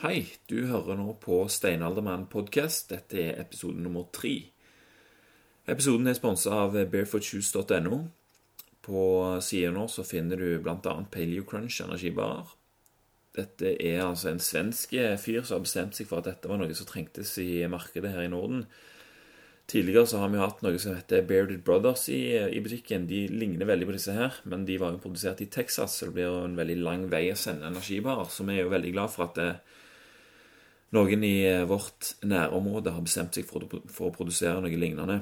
Hei, du hører nå på Steinaldermann podcast. Dette er episode nummer tre. Episoden er sponsa av barefootshoes.no. På siden nå så finner du bl.a. Paleocrunch energibarer. Dette er altså en svensk fyr som har bestemt seg for at dette var noe som trengtes i markedet her i Norden. Tidligere så har vi hatt noe som heter Bearded Brothers i, i, butikken. De ligner veldig på disse her, men de var jo produsert i Texas, så det blir jo en veldig lang vei å sende energibarer. Så vi er jo veldig glad for at det, noen i eh, vårt nærområde har bestemt seg for, å produsere noe lignende.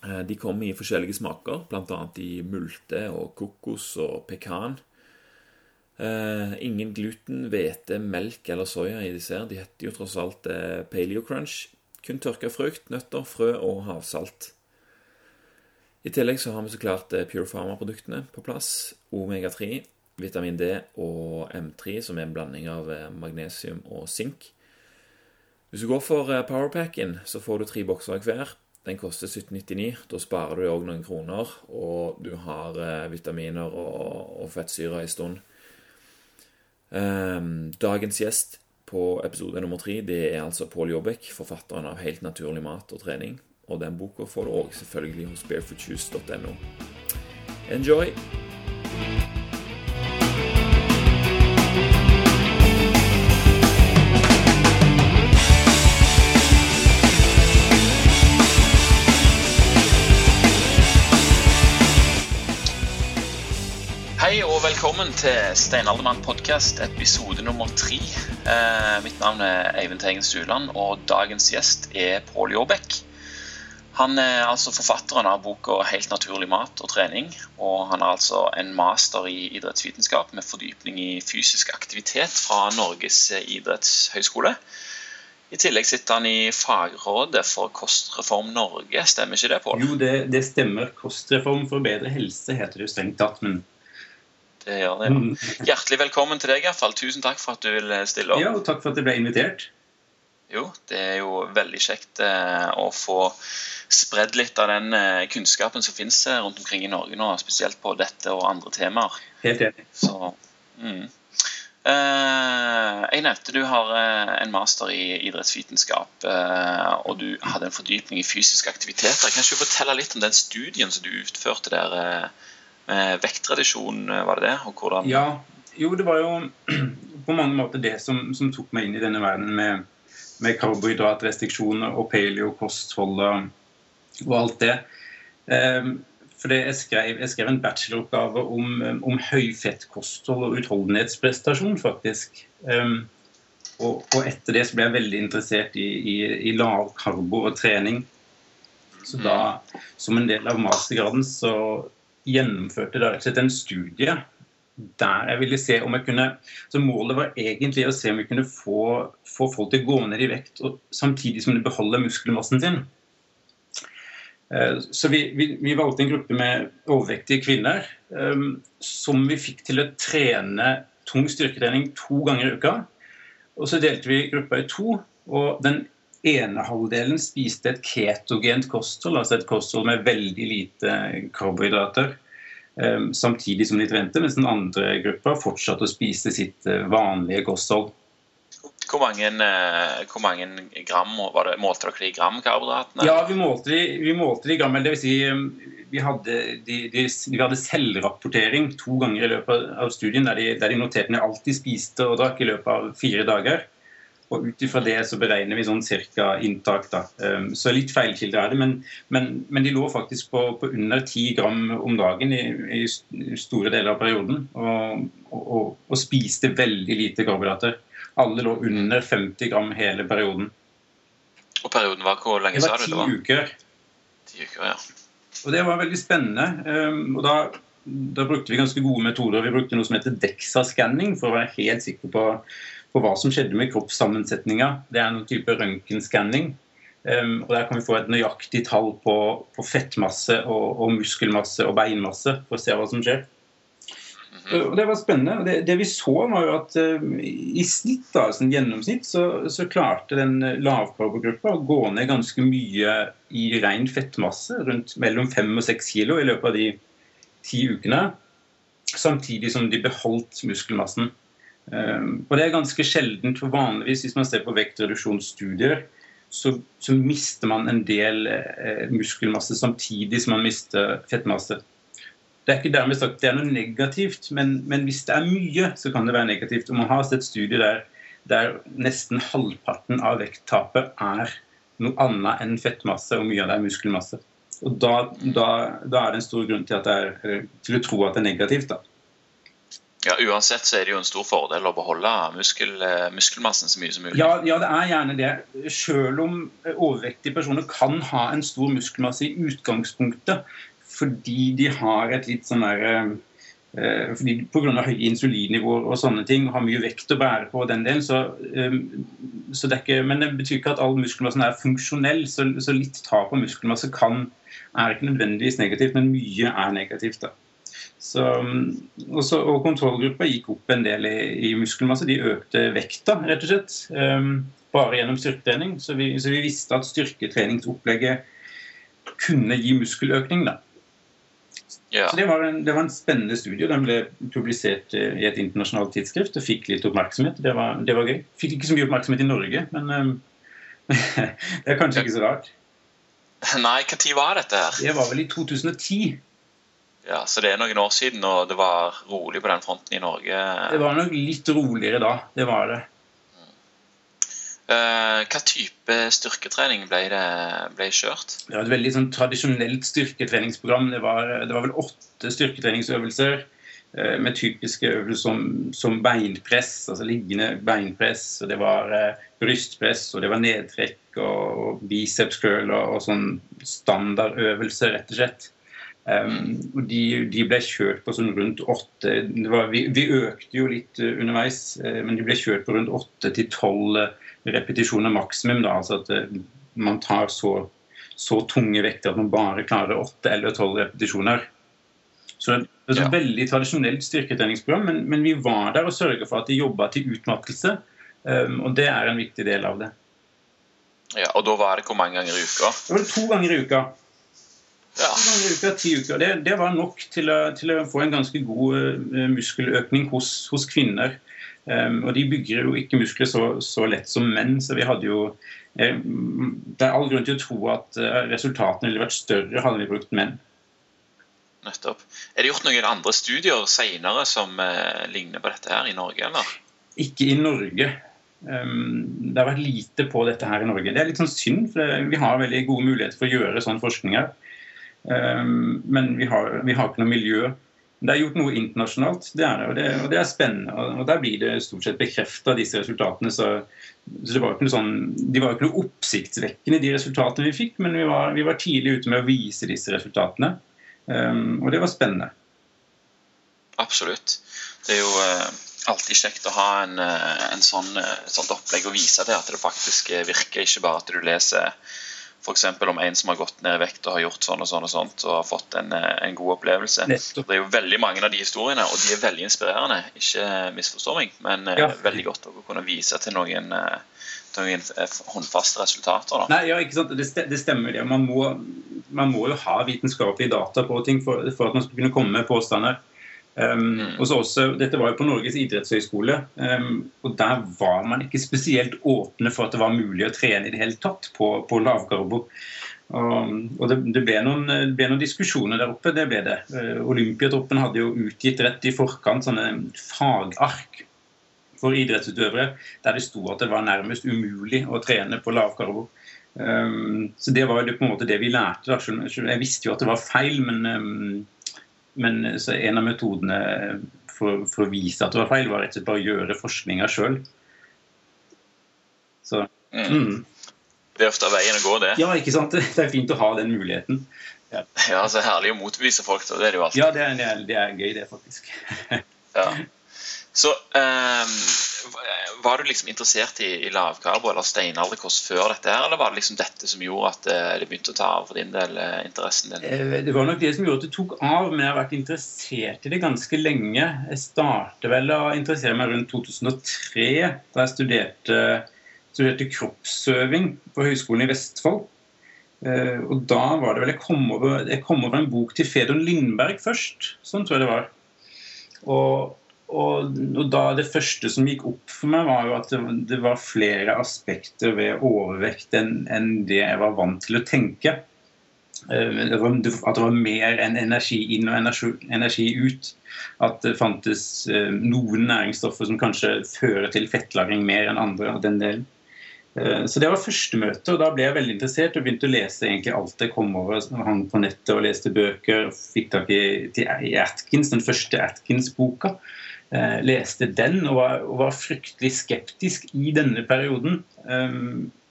Eh, de kommer i forskjellige smaker, bl.a. i multe og kokos og pekan. Eh, ingen gluten, hvete, melk eller soya i disse. De heter jo tross alt Paleo Crunch. Kun tørka frukt, nøtter, frø og havsalt. I tillegg så har vi så klart Pure Pharma-produktene på plass. Omega-3, vitamin D og M3, som er en blanding av magnesium og sink. Hvis du går for eh, powerpacken, så får du tre bokser hver. Den koster 1799. Da sparer du òg noen kroner, og du har eh, vitaminer og, fettsyre en stund. Um, dagens gjest på episode nummer tre det er altså Pål Jobbek, forfatteren av Helt naturlig mat og trening. Og den boka får du òg selvfølgelig hos barefootjuice.no. Enjoy! Velkommen til Steinaldermann podkast, episode nummer tre. Eh, mitt navn er Eivind Teigen Stuland, og dagens gjest er Pål Jåbekk. Han er altså forfatteren av boka 'Helt naturlig mat og trening'. Og han har altså en master i idrettsvitenskap med fordypning i fysisk aktivitet fra Norges idrettshøgskole. I tillegg sitter han i fagrådet for Kostreform Norge, stemmer ikke det, Pål? Jo, det, det, stemmer. Kostreform for bedre helse heter det jo strengt tatt. men det gjør det. Ja. Hjertelig velkommen til deg. i hvert fall. Tusen takk for at du vil stille opp. Ja, og takk for at jeg ble invitert. Jo, det er jo veldig kjekt eh, å få spredd litt av den eh, kunnskapen som finnes eh, rundt omkring i Norge nå, spesielt på dette og andre temaer. Helt enig. Så, mm. jeg nevnte du har en master i idrettsvitenskap, og du hadde en fordypning i fysiske aktiviteter. Kan du fortelle litt om den studien som du utførte der? Med vektreduksjon, eh, var det det? Og hvordan Ja, jo, det var jo på mange måter det som, som tok meg inn i denne verden med, med karbohydratrestriksjoner og paleo-kosthold og alt det. Um, for jeg skrev, jeg skrev, en bacheloroppgave om, om høyfettkosthold og utholdenhetsprestasjon, faktisk. Um, og, og, etter det så ble jeg veldig interessert i, i, i lavkarbo og trening. Så da, som en del av mastergraden, så gjennomførte rett og slett en studie der jeg ville se om jeg kunne så Målet var egentlig å se om vi kunne få, få folk til å gå ned i vekt og, samtidig som de beholder muskelmassen sin. Eh, så vi, vi, vi, valgte en gruppe med overvektige kvinner um, som vi fikk til å trene tung styrketrening to ganger i uka. Og så delte vi gruppa i to. og Den ene halvdelen spiste et ketogent kosthold, altså et kosthold med veldig lite karbohydrater, eh, samtidig som de trente, mens den andre gruppa fortsatte å spise sitt eh, vanlige kosthold. Hvor mange, eh, hvor mange gram var det, Målte dere i gram karbohydratene? Ja, vi målte vi målte de gram. Det vil si, vi hadde, de, de, vi hadde selvrapportering to ganger i løpet av studien, der de, der de noterte ned alt de spiste og drakk i løpet av fire dager. Og ut ifra det så beregner vi sånn cirka inntak. da. Ehm, så litt feilkilder er det, men, men, men, de lå faktisk på, på under 10 gram om dagen i, i, store deler av perioden. Og, og, og spiste veldig lite karbohydrater. Alle lå under 50 gram hele perioden. Og perioden var hvor lenge sa du det var? Ti uker. Ti uker, ja. Og det var veldig spennende. Ehm, og da, da brukte vi ganske gode metoder. Vi brukte noe som heter DEXA-skanning for å være helt sikre på på hva som skjedde med kroppssammensetninga. Det er noen type røntgenskanning. Um, og Der kan vi få et nøyaktig tall på, på fettmasse og, og, muskelmasse og beinmasse for å se hva som skjer. Uh, og Det var spennende. det, det, vi så, var jo at uh, i snitt, da, sånn gjennomsnitt så, så klarte den lavkarbogruppa å gå ned ganske mye i ren fettmasse, rundt mellom 5 og 6 kilo i løpet av de ti ukene. Samtidig som de beholdt muskelmassen. Um, og det er ganske sjeldent, for vanligvis hvis man ser på vektreduksjonsstudier, så, så mister man en del eh, muskelmasse samtidig som man mister fettmasse. Det er ikke dermed sagt det er noe negativt, men, men, hvis det er mye, så kan det være negativt. Og man har sett studier der, der nesten halvparten av vekttapet er noe annet enn fettmasse, og mye av det er muskelmasse. Og da, da, da er det en stor grunn til, er, eh, til, å tro at det er negativt. da. Ja, Uansett så er det jo en stor fordel å beholde muskel, eh, muskelmassen så mye som mulig. Ja, ja, det er gjerne det. Selv om overvektige personer kan ha en stor muskelmasse i utgangspunktet fordi de har et litt sånn der eh, fordi Pga. høye insulinnivåer og sånne ting, har mye vekt å bære på den delen. Så, så det ikke, men det betyr ikke at all muskelmassen er funksjonell. Så, så litt tap av muskelmasse kan er ikke nødvendigvis negativt, men mye er negativt. da. Så, også, og Kontrollgruppa gikk opp en del i, i, muskelmasse. De økte vekta, rett og slett. Um, bare gjennom styrketrening. Så vi, så vi, visste at styrketreningsopplegget kunne gi muskeløkning. da. Ja. Så det var, en, det var, en, spennende studie. Den ble publisert eh, i et internasjonalt tidsskrift og fikk litt oppmerksomhet. Det var, det var gøy. Fikk ikke så mye oppmerksomhet i Norge, men um, det er kanskje ikke så rart. Nei, når var dette her? Det var vel i 2010. Ja, Så det er noen år siden, og det var rolig på den fronten i Norge? Det var nok litt roligere da. Det var det. Uh, hva type styrketrening ble, det, ble kjørt? Det var et veldig sånn, tradisjonelt styrketreningsprogram. Det var, det var, vel åtte styrketreningsøvelser uh, med typiske øvelser som, som, beinpress, altså liggende beinpress. og Det var uh, brystpress, og det var nedtrekk og, og biceps curl og, og sånn standardøvelser, rett og slett. Um, og de, de, ble kjørt på sånn rundt åtte vi, vi, økte jo litt uh, underveis, uh, men de ble kjørt på rundt åtte til tolv uh, repetisjoner maksimum. Da, altså at man tar så, så, tunge vekter at man bare klarer åtte eller tolv repetisjoner. Så det er et ja. veldig tradisjonelt styrketreningsprogram, men, men, vi var der og sørga for at de jobba til utmattelse. Um, og det er en viktig del av det. Ja, Og da var det hvor mange ganger i uka? Det var to ganger i uka. Ja. Ti uker. Det, det var nok til å, til å, få en ganske god uh, muskeløkning hos, hos kvinner. Um, og de bygger jo ikke muskler så, så, lett som menn, så vi hadde jo eh, Det er all grunn til å tro at uh, resultatene ville vært større hadde vi brukt menn. Nettopp. Er det gjort noen andre studier senere som uh, ligner på dette her i Norge, eller? Ikke i Norge. Um, det har vært lite på dette her i Norge. Det er litt sånn synd, for vi har veldig gode muligheter for å gjøre sånn forskning her. Men vi har, vi har ikke noe miljø. Det er gjort noe internasjonalt, det er det, og det, og det er spennende. og Der blir det stort sett bekrefta, disse resultatene. Så, så, det var ikke noe sånn, De var ikke noe oppsiktsvekkende, de resultatene vi fikk, men vi var, vi var tidlig ute med å vise disse resultatene. Um, og det var spennende. Absolutt. Det er jo uh alltid kjekt å ha en, eh, en sånn, eh, et sånt opplegg og vise til at det faktisk virker. Ikke bare at du leser f.eks. om en som har gått ned i vekt og har gjort sånn og sånn og sånt og har fått en, en god opplevelse. Nettopp. Det er jo veldig mange av de historiene, og de er veldig inspirerende. Ikke misforstå meg, men ja. veldig godt å kunne vise til noen, noen håndfaste resultater. Da. Nei, ja, ikke sant? Det, stemmer. det. Man må, man må, jo ha vitenskapelige data på ting for, for at man skal kunne komme med påstander. Um, og så også, Dette var jo på Norges idrettshøgskole, um, og der var man ikke spesielt åpne for at det var mulig å trene i det hele tatt på, på lavkarbo. Og, og det, det, ble noen, det, ble noen, diskusjoner der oppe, det ble det. Uh, Olympiatroppen hadde jo utgitt rett i forkant sånne fagark for idrettsutøvere der det sto at det var nærmest umulig å trene på lavkarbo. Um, så det var jo på en måte det vi lærte. Da. Jeg visste jo at det var feil, men men en av metodene for, for, å vise at det var feil, var rett og slett bare å gjøre forskninga sjøl. Så mm. Mm. Det er ofte veien å gå, det. Ja, ikke sant? Det er fint å ha den muligheten. Ja, ja så Herlig å motbevise folk. Det er det jo alltid. Ja, det er, det er gøy, det, faktisk. ja. Så um, var du liksom interessert i, i lavkarbo eller steinalderkost før dette, her, eller var det liksom dette som gjorde at eh, det begynte å ta av for din del, eh, interessen din? Eh, det var nok det som gjorde at det tok av, men jeg har vært interessert i det ganske lenge. Jeg startet vel å interessere meg rundt 2003, da jeg studerte, studerte kroppsøving på Høgskolen i Vestfold. Og da var det vel Jeg kom over, jeg kom over en bok til Fedon Lindberg først. Sånn tror jeg det var. Og og, og, da det første som gikk opp for meg, var jo at det, det var flere aspekter ved overvekt enn, enn det jeg var vant til å tenke. Eh, det var, at det var mer enn energi inn og energi, energi ut. At det fantes eh, noen næringsstoffer som kanskje fører til fettlagring mer enn andre. av den delen. Eh, så Det var første møte, og da ble jeg veldig interessert og begynte å lese egentlig alt jeg kom over. Hang på nettet og leste bøker. Fikk tak i, i Atkins, den første Atkins-boka. Eh, leste den og var, og var, fryktelig skeptisk i denne perioden. Eh,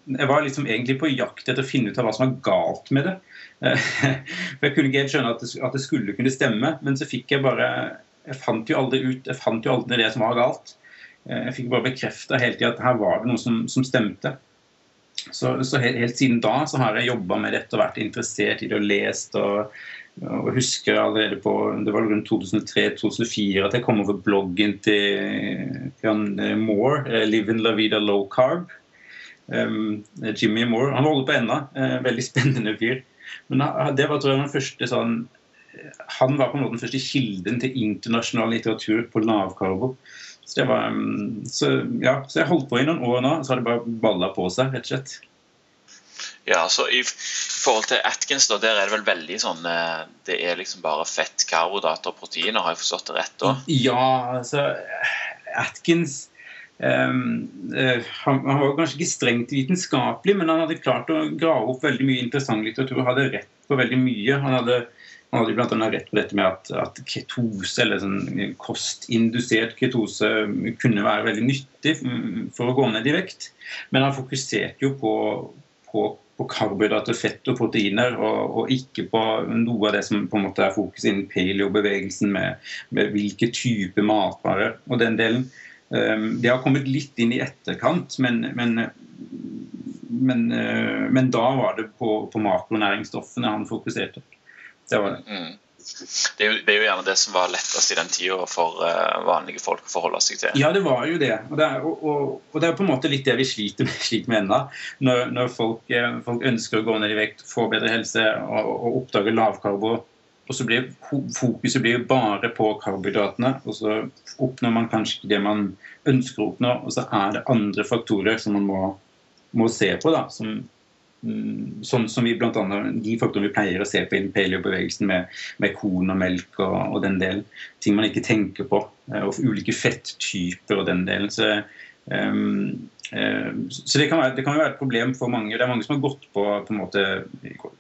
jeg var liksom egentlig på jakt etter å finne ut av hva som var galt med det. Eh, for Jeg kunne ikke helt skjønne at det, at det, skulle kunne stemme, men så fikk jeg bare Jeg fant jo aldri ut Jeg fant jo aldri det som var galt. Jeg fikk bare bekrefta hele tida at her var det noe som, som stemte. Så, så helt, helt, siden da så har jeg jobba med dette og vært interessert i det og lest og og husker allerede på det var rundt 2003-2004 at jeg kom over bloggen til Jan Moore, eh, 'Live in la vida low carb'. Um, Jimmy Moore. Han holder på ennå. Veldig spennende fyr. Men det var tror jeg den første sånn Han var på en måte den første kilden til internasjonal litteratur på lavkarbo. Så, det var, um, så, ja, så jeg holdt på i noen år nå, så har det bare balla på seg, rett og slett. Ja, så i forhold til Atkins, da, der er det vel veldig sånn eh, Det er liksom bare fett, karbohydrater og proteiner, har jeg forstått det rett da? Ja, altså Atkins um, uh, han, han, var kanskje ikke strengt vitenskapelig, men han hadde klart å grave opp veldig mye interessant litteratur. Hadde rett på veldig mye. Han hadde, han hadde annet rett på dette med at, at ketose, eller sånn kostindusert ketose, kunne være veldig nyttig for å gå ned i vekt. Men han fokuserte jo på, på på karbohydrater, fett og proteiner, og, og, ikke på noe av det som på en måte er fokus innen paleo-bevegelsen, med, med, hvilke typer matvarer og den delen. Um, det har kommet litt inn i etterkant, men, men, men, uh, men da var det på, på makronæringsstoffene han fokuserte. Det var det. Mm det er, jo, det er, jo, gjerne det som var lettest i den tida for uh, vanlige folk å forholde seg til. Ja, det var jo det. Og det er, og, og, og det er på en måte litt det vi sliter med, sliter med ennå. Når, når folk, eh, folk, ønsker å gå ned i vekt, få bedre helse og, og oppdage lavkarbo. Og så blir fokuset blir bare på karbohydratene, og så oppnår man kanskje ikke det man ønsker å oppnå. Og så er det andre faktorer som man må, må se på, da, som sånn som vi blant annet, De faktorene vi pleier å se på innen paleo-bevegelsen med, med korn og melk og, og, den delen. Ting man ikke tenker på. Eh, og ulike fetttyper og den delen. Så, um, um, så det, kan være, det kan være et problem for mange. Det er mange som har gått på, på en måte,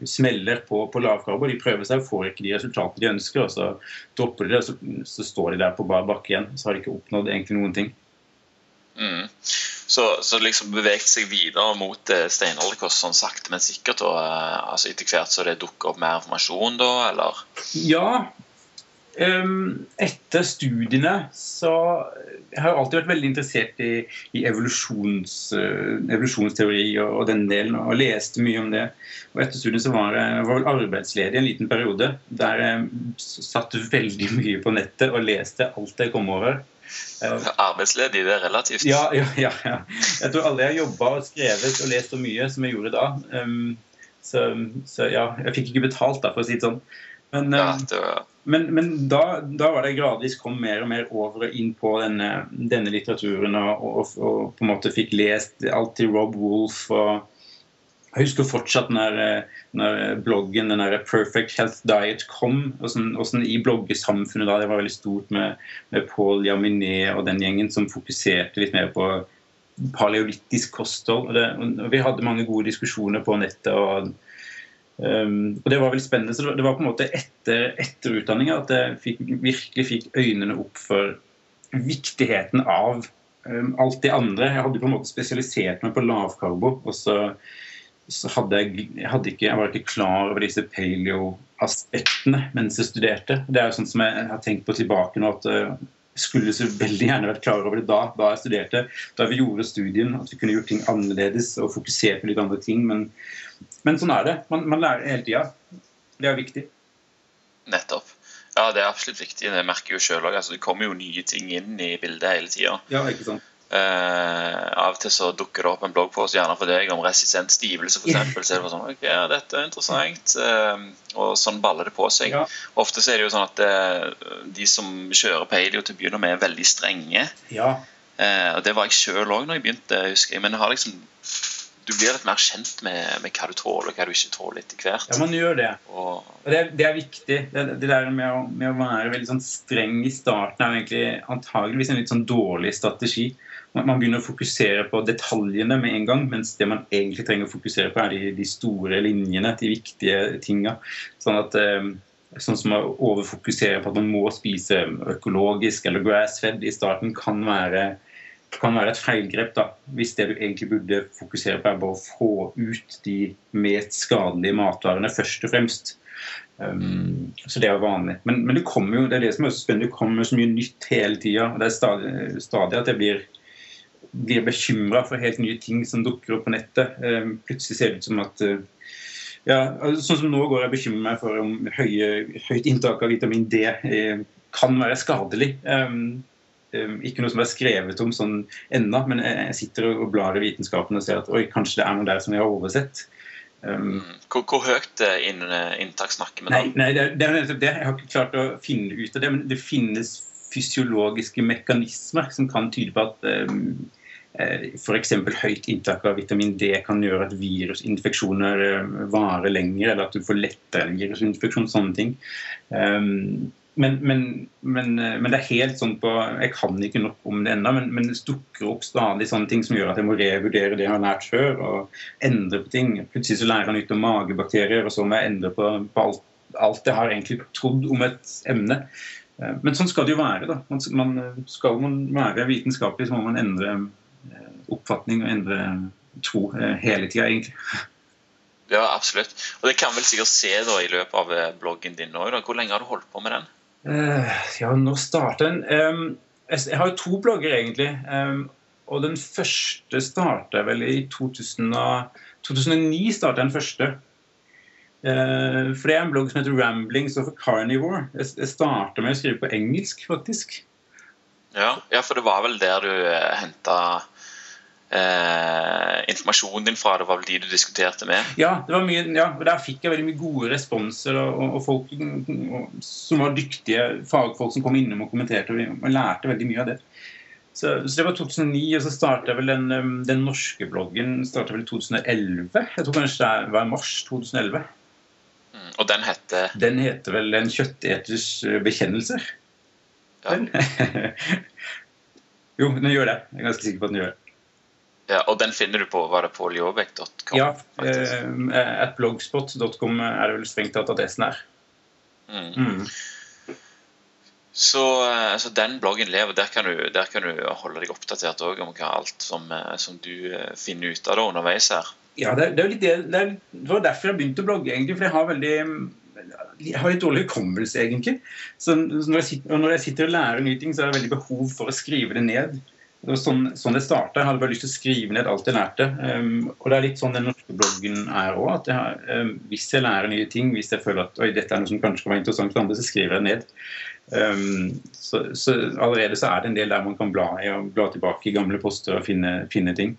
smeller på, på lavkarbo. De prøver seg og får ikke de resultatene de ønsker. og Så dropper de det, og så, så står de der på bar bakke igjen. Så har de ikke oppnådd egentlig noen ting. Mm. Så, så liksom beveget seg videre mot eh, steinalderkost sånn sakte, men sikkert. Og, eh, altså Etter hvert så det dukker opp mer informasjon, da, eller? Ja. Um, etter studiene så Jeg har alltid vært veldig interessert i, i evolusjons, uh, evolusjonsteori og, og, den delen, og leste mye om det. Og etter studiene så var jeg var vel arbeidsledig en liten periode der jeg satt veldig mye på nettet og leste alt jeg kom over. Eh, arbeidsledig, det er relativt. Ja, ja, ja, ja. Jeg tror alle jeg har jobba og skrevet og lest så mye som jeg gjorde da. Um, så, så, ja, jeg fikk ikke betalt, da, for å si det sånn. Men, ja, um, det var... men, men da, da, var det gradvis kom mer og mer over og inn på denne, denne litteraturen og, og, og, på en måte fikk lest alt til Rob Wolf og jeg husker fortsatt når, når bloggen den der Perfect Health Diet kom. og sånn I bloggesamfunnet da, det var veldig stort med, med Paul Jaminet og den gjengen som fokuserte litt mer på paleolitisk kosthold. Og, det, og Vi hadde mange gode diskusjoner på nettet. og Um, og Det var veldig spennende. så Det var på en måte etter, etter utdanninga at jeg fikk, virkelig fikk øynene opp for viktigheten av um, alt det andre. Jeg hadde på en måte spesialisert meg på lavkarbo. og så så hadde jeg, jeg, hadde ikke, jeg var ikke klar over disse paleo-aspektene mens jeg studerte. Det er jo sånn som jeg har tenkt på tilbake nå, at jeg eh, skulle så veldig gjerne vært klar over det da, da jeg studerte. Da vi gjorde studien, at vi kunne gjort ting annerledes og fokusert på litt andre ting. Men, men sånn er det. Man, man lærer hele tida. Det er viktig. Nettopp. Ja, det er absolutt viktig. Det merker jeg jo sjøl òg. Altså, det kommer jo nye ting inn i bildet hele tida. Ja, ikke sant. Uh, av og til så dukker det opp en bloggpost gjerne for deg om resistent stivelse, f.eks. Så er det sånn Ok, ja, dette er interessant. Uh, og sånn baller det på seg. Ja. Ofte så er det jo sånn at uh, de som kjører paleo til å begynne med, er veldig strenge. Ja. og det var jeg sjøl òg når jeg begynte, husker jeg. Men jeg har liksom du blir litt mer kjent med, med, hva du tåler og hva du ikke tåler etter hvert. Ja, man gjør det. Og, og det, er, det, er, viktig. Det, det der med å, med å, være veldig sånn streng i starten er egentlig antageligvis en litt sånn dårlig strategi. Man, begynner å fokusere på detaljene med en gang, mens det man egentlig trenger å fokusere på, er de, de store linjene, de viktige tinga. Sånn at eh, Sånn som å overfokusere på at man må spise økologisk eller grass-fed i starten, kan være kan være et feilgrep da, hvis det du egentlig burde fokusere på, er bare å få ut de mest skadelige matvarene først og fremst. Um, så det er vanlig. Men, men, det kommer jo, det er det som er så spennende, det kommer så mye nytt hele tida. Det er stadig, stadig, at jeg blir, blir bekymra for helt nye ting som dukker opp på nettet. Um, plutselig ser det ut som at uh, ja, altså, Sånn som nå går jeg og bekymrer meg for om høye, høyt inntak av vitamin D eh, kan være skadelig. Ikke noe som er skrevet om sånn ennå, men jeg sitter og blar i vitenskapen og ser at oi, kanskje det er noe der som jeg har oversett. Um, hvor, hvor, høyt er inn, eh, inntak snakker vi om? Nei, nei det, det, er nettopp det. Jeg har ikke klart å finne ut av det. Men det finnes fysiologiske mekanismer som kan tyde på at um, F.eks. høyt inntak av vitamin D kan gjøre at virusinfeksjoner varer lenger, eller at du får lettere virusinfeksjon. sånne ting. Um, men, men, men, men, det er helt sånn på Jeg kan ikke nok om det ennå, men, det dukker opp stadig sånne ting som gjør at jeg må revurdere det jeg har lært før, og endre på ting. Plutselig så lærer jeg nytt om magebakterier, og så må jeg endre på, på alt, alt, jeg har egentlig trodd om et emne. Eh, men sånn skal det jo være. da. Man, skal man være vitenskapelig, så må man endre eh, oppfatning og endre tro eh, hele tida, egentlig. Ja, absolutt. Og det kan vel sikkert se da i løpet av bloggen din òg. Hvor lenge har du holdt på med den? Uh, ja, når starter den? Um, jeg har jo to blogger, egentlig. Um, og den første starta vel i 2000, 2009. startet den første. Uh, for det er en blogg som heter Ramblings of a Carnivore. Jeg, jeg starta med å skrive på engelsk, faktisk. Ja, ja for det var vel der du eh, henta eh, informasjonen din fra? Det var vel de du diskuterte med? Ja, det var mye, ja, der fikk jeg veldig mye gode responser. Og, og folk og, som var dyktige fagfolk som kom innom og kommenterte. Og lærte veldig mye av det. Så, så det var 2009, og så startet vel den, um, den norske bloggen startet vel i 2011. Jeg tror kanskje det var mars 2011. Mm, og den heter? Den heter vel En kjøtteters bekjennelser. Ja. jo, den gjør det. Jeg er ganske sikker på at den gjør det. Ja, og den finner du på var det på liobek.com? Ja, eh, at blogspot.com er det vel strengt tatt adressen er. Mm. Mm. Så, eh, så, den bloggen lever. Der kan du, der kan du holde deg oppdatert også, om alt som, eh, som, du finner ut av det underveis her. Ja, det, det, det, det, var derfor jeg begynte å blogge, egentlig. For jeg har veldig har litt dårlig hukommelse, egentlig. Så når jeg, sitter, når jeg sitter og lærer nye ting, så har jeg veldig behov for å skrive det ned. Det var sånn, sånn det starta. Jeg hadde bare lyst til å skrive ned alt jeg lærte. Um, og det er litt sånn den norske bloggen er òg. Um, hvis jeg lærer nye ting, hvis jeg føler at oi, dette er noe som kanskje kan være interessant for andre, så skriver jeg det ned. Um, så, så, allerede så er det en del der man kan bla, i, bla tilbake i gamle poster og finne, finne ting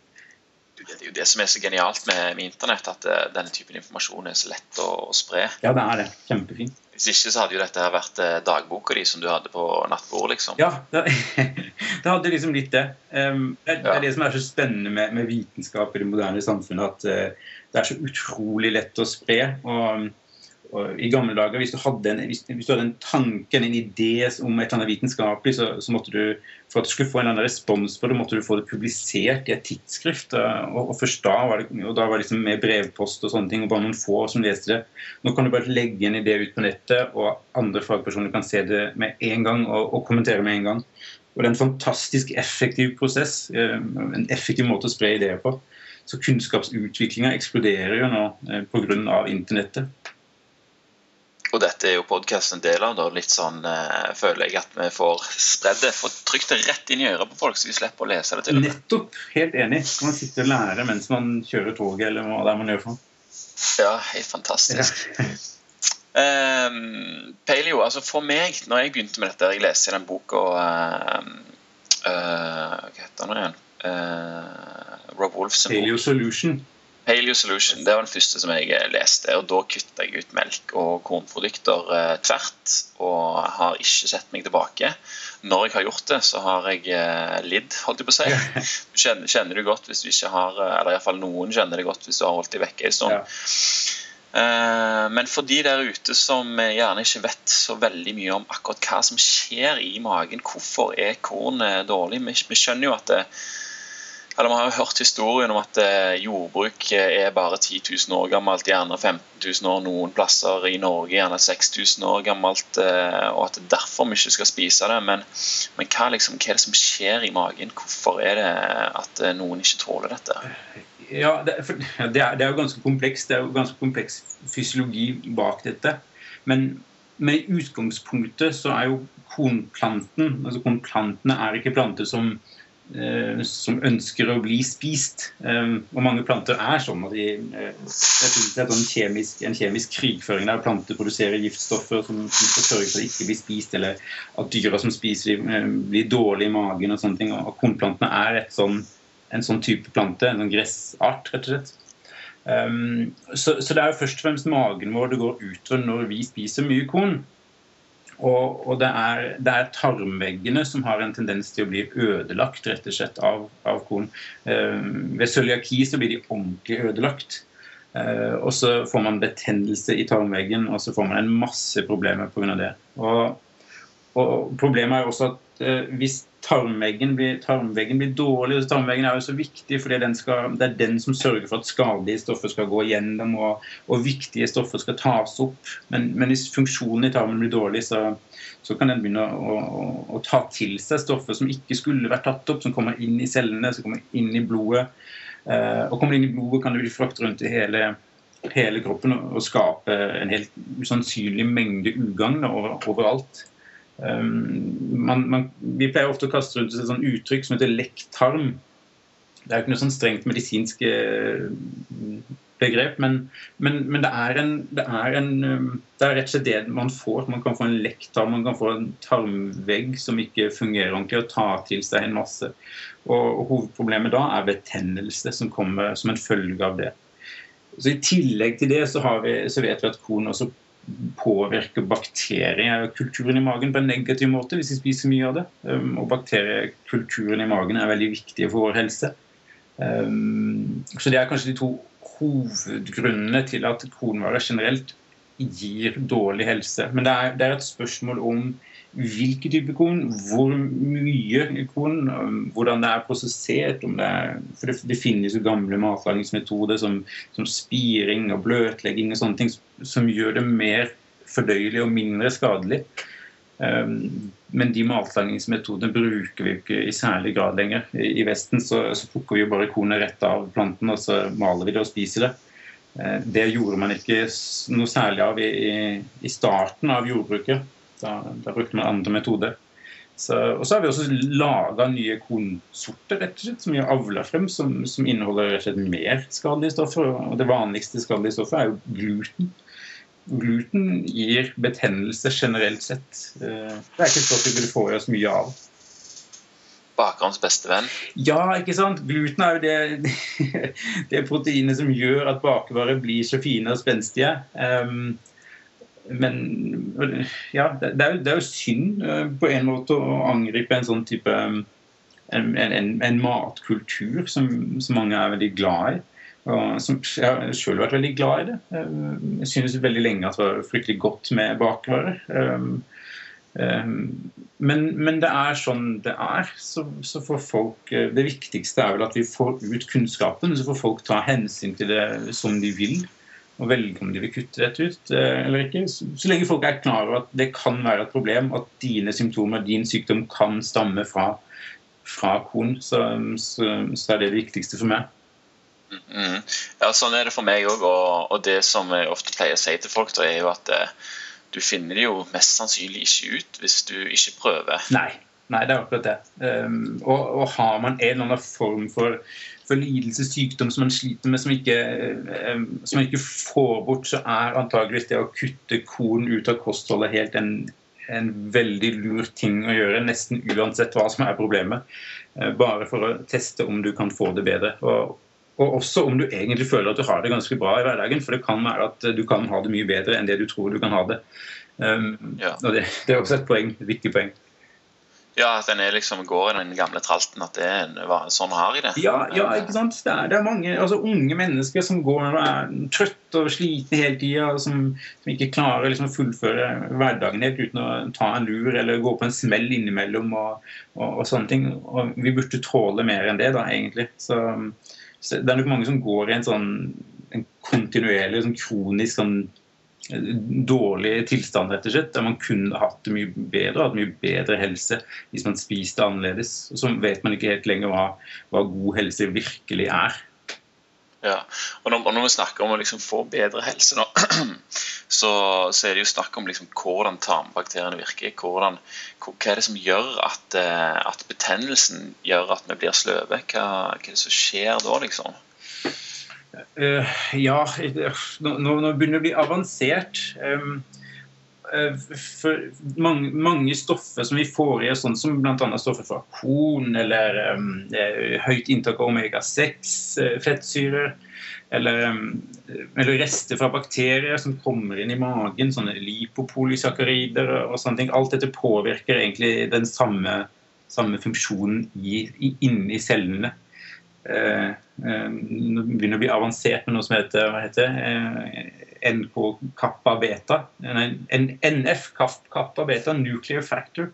det er jo det som er så genialt med, med internett, at det, denne typen informasjon er så lett å, å, spre. Ja, det er det. Kjempefint. Hvis ikke så hadde jo dette vært uh, dagboka di som du hadde på nattbordet, liksom. Ja, det, det, hadde liksom litt det. Um, det, ja. det, er det som er så spennende med, med vitenskap i det moderne samfunnet, at uh, det er så utrolig lett å spre. og i gamle dager, hvis du, en, hvis, hvis du hadde en tanke, en idé om et eller annet vitenskapelig, så, så, måtte du for at du skulle få en eller annen respons på det, måtte du få det publisert i et tidsskrift. Og, og først da var det, og da var det liksom med brevpost og sånne ting, og bare noen få som leste det. Nå kan du bare legge en idé ut på nettet, og andre fagpersoner kan se det med en gang og, og kommentere med en gang. Og det er en fantastisk effektiv prosess, eh, en effektiv måte å spre ideer på. Så kunnskapsutviklinga eksploderer jo nå eh, pga. internettet. Og dette er jo podkasten en del av. Da. Litt sånn eh, føler jeg at vi får spredd det. Får trykt det rett inn i øret på folk, så vi slipper å lese det til. Nettopp. Helt enig. Kan man sitte og lære mens man kjører toget, eller hva det er man gjør for Ja, helt fantastisk. Ja. um, paleo, altså For meg, når jeg begynte med dette Jeg leste den boka uh, Hva heter han igjen? Rob Wolfson. Paleo Solution. Paleo Solution det var den første som jeg leste. og Da kutta jeg ut melk og kornprodukter eh, tvert. Og har ikke sett meg tilbake. Når jeg har gjort det, så har jeg eh, lidd, holdt jeg på å si. Du kjenner, kjenner du godt hvis du ikke har Eller iallfall noen kjenner det godt hvis du har holdt deg vekke en stund. Ja. Men for de der ute som gjerne ikke vet så veldig mye om akkurat hva som skjer i magen, hvorfor er korn dårlig vi skjønner jo at det, eller Vi har jo hørt historien om at eh, jordbruk eh, er bare 10 000 år gammelt, gjerne 15 000 år noen plasser i Norge, gjerne 6000 år gammelt, eh, og at det er derfor vi ikke skal spise det. Men, men hva, liksom, hva, er det som skjer i magen? Hvorfor er det at noen ikke tåler dette? Ja, det, det, er, det er, jo ganske komplekst. Det er jo ganske kompleks fysiologi bak dette. Men med utgangspunktet så er jo kornplanten altså Kornplantene er ikke planter som som ønsker å bli spist. Eh, og mange planter er sånn at de eh, Det er en kjemisk, en kjemisk krigføring der planter produserer giftstoffer som, som, sørge for at de ikke blir spist, eller at dyra som spiser dem, blir dårlige i magen og sånne ting. Og kornplantene er sånn, en sånn type plante, en sånn gressart, rett og slett. Så, så, det er jo først og fremst magen vår det går utover når vi spiser mye korn. Og, og det, er, det, er, tarmveggene som har en tendens til å bli ødelagt rett og slett av, av korn. Eh, ved cøliaki så blir de ordentlig ødelagt. Eh, og så får man betennelse i tarmveggen, og så får man en masse problemer pga. det. Og, og problemet er jo også at eh, hvis tarmveggen blir, tarmveggen blir dårlig. og Tarmveggen er jo så viktig, for det er den som sørger for at skadelige stoffer skal gå gjennom, og, og viktige stoffer skal tas opp. Men, men, hvis funksjonen i tarmen blir dårlig, så, så kan den begynne å, å, å, ta til seg stoffer som ikke skulle vært tatt opp, som kommer inn i cellene, som kommer inn i blodet. Eh, og kommer inn i blodet, kan det bli fraktet rundt i hele, hele kroppen og, skape en helt usannsynlig mengde ugagn over, overalt. Um, man, man, vi pleier ofte å kaste rundt et sånt uttrykk som heter lekktarm. Det er jo ikke noe sånn strengt medisinsk eh, begrep, men, men, men det, er en, det, er en, um, det, er rett og slett det man får. Man kan få en lekktarm, man kan få en tarmvegg som ikke fungerer ordentlig, og ta til seg en masse. Og, og Hovedproblemet da er betennelse som kommer som en følge av det. Så I tillegg til det så, vi, så vet vi at korn også påvirker bakteriekulturen i magen på en negativ måte hvis vi spiser mye av det. Um, og bakteriekulturen i magen er veldig viktig for vår helse. Um, så det er kanskje de to hovedgrunnene til at kornvarer generelt gir dårlig helse. Men det er, det er et spørsmål om hvilke type korn, hvor mye korn, um, hvordan det er prosessert. Det er, for det, det, finnes jo gamle matlagingsmetoder som, som, spiring og bløtlegging og sånne ting som gjør det mer fordøyelig og mindre skadelig. Um, men de matlagingsmetodene bruker vi ikke i særlig grad lenger. I, Vesten så, så plukker vi jo bare kornet rett av planten og så maler vi det og spiser det. Uh, det gjorde man ikke noe særlig av i, i starten av jordbruket. Da, da brukte man andre metoder. Så, og så har vi også laga nye kornsorter rett og slett, som vi har avla frem, som, som, inneholder rett og slett mer skadelige stoffer. Og det vanligste skadelige stoffet er jo gluten. Gluten gir betennelse generelt sett. Eh, det er ikke et stoff vi burde få i oss mye av. Bakerens beste venn? Ja, ikke sant. Gluten er jo det, det proteinet som gjør at bakervarer blir så fine og spenstige. Um, men ja, det er, jo, det er, jo, synd eh, på en måte å angripe en sånn type en, en, en matkultur som, som, mange er veldig glad i. Og som jeg har selv vært veldig glad i det. Eh, jeg synes veldig lenge at det var fryktelig godt med bakvarer. Eh, men, men, det er sånn det er. Så, så får folk Det viktigste er vel at vi får ut kunnskapen, så får folk ta hensyn til det som de vil og velge om de vil kutte dette ut eh, eller ikke. Så lenge folk er klar over at det kan være et problem, at dine symptomer, din sykdom, kan stamme fra, fra korn, så, så, så, er det det viktigste for meg. Mm. Ja, Sånn er det for meg òg. Og, og, det som jeg ofte pleier å si til folk, da, er jo at eh, du finner det jo mest sannsynlig ikke ut hvis du ikke prøver. Nei, Nei det er akkurat det. Um, og, og, har man en eller annen form for for lidelse, sykdom som man sliter med, som ikke, eh, som man ikke får bort, så er antageligvis det å kutte korn ut av kostholdet helt en, en veldig lur ting å gjøre, nesten uansett hva som er problemet. Eh, bare for å teste om du kan få det bedre. Og, og også om du egentlig føler at du har det ganske bra i hverdagen. For det kan være at du kan ha det mye bedre enn det du tror du kan ha det. Um, ja. og det, det, er også et poeng, et viktig poeng. Ja, at er liksom går i den gamle tralten, at det er sånn har i det. Ja, ja ikke sant. Det er, det er, mange altså, unge mennesker som går og er trøtte og slitne hele tida, som, som, ikke klarer liksom, å fullføre hverdagen helt uten å ta en lur eller gå på en smell innimellom og, og, og, sånne ting. Og vi burde tåle mer enn det, da, egentlig. Så, så det er nok mange som går i en sånn en kontinuerlig, sånn kronisk sånn dårlig tilstand, rett og slett. Der man kunne hatt det mye bedre, hatt mye bedre helse hvis man spiste annerledes. Og så vet man ikke helt lenger hva, hva god helse virkelig er. Ja, og når, og når vi snakker om å liksom få bedre helse, nå, så, så, er det jo snakk om liksom hvordan tarmbakteriene virker. Hvordan, hva, er det som gjør at, eh, at betennelsen gjør at vi blir sløve? Hva, hva er det som skjer da, liksom? Uh, ja, nå, nå, begynner det å bli avansert. Um, uh, for mange, mange, stoffer som vi får i oss, sånn som bl.a. stoffer fra korn, eller um, høyt inntak av omega-6, uh, fettsyrer, eller, um, eller, rester fra bakterier som kommer inn i magen, sånne lipopolysakkarider og sånne ting. Alt dette påvirker egentlig den samme, samme funksjonen i, i, inni cellene. Uh, nå begynner å bli avansert med noe som heter, hva heter eh, NK-kappa beta. NF kappa beta, nuclear factor.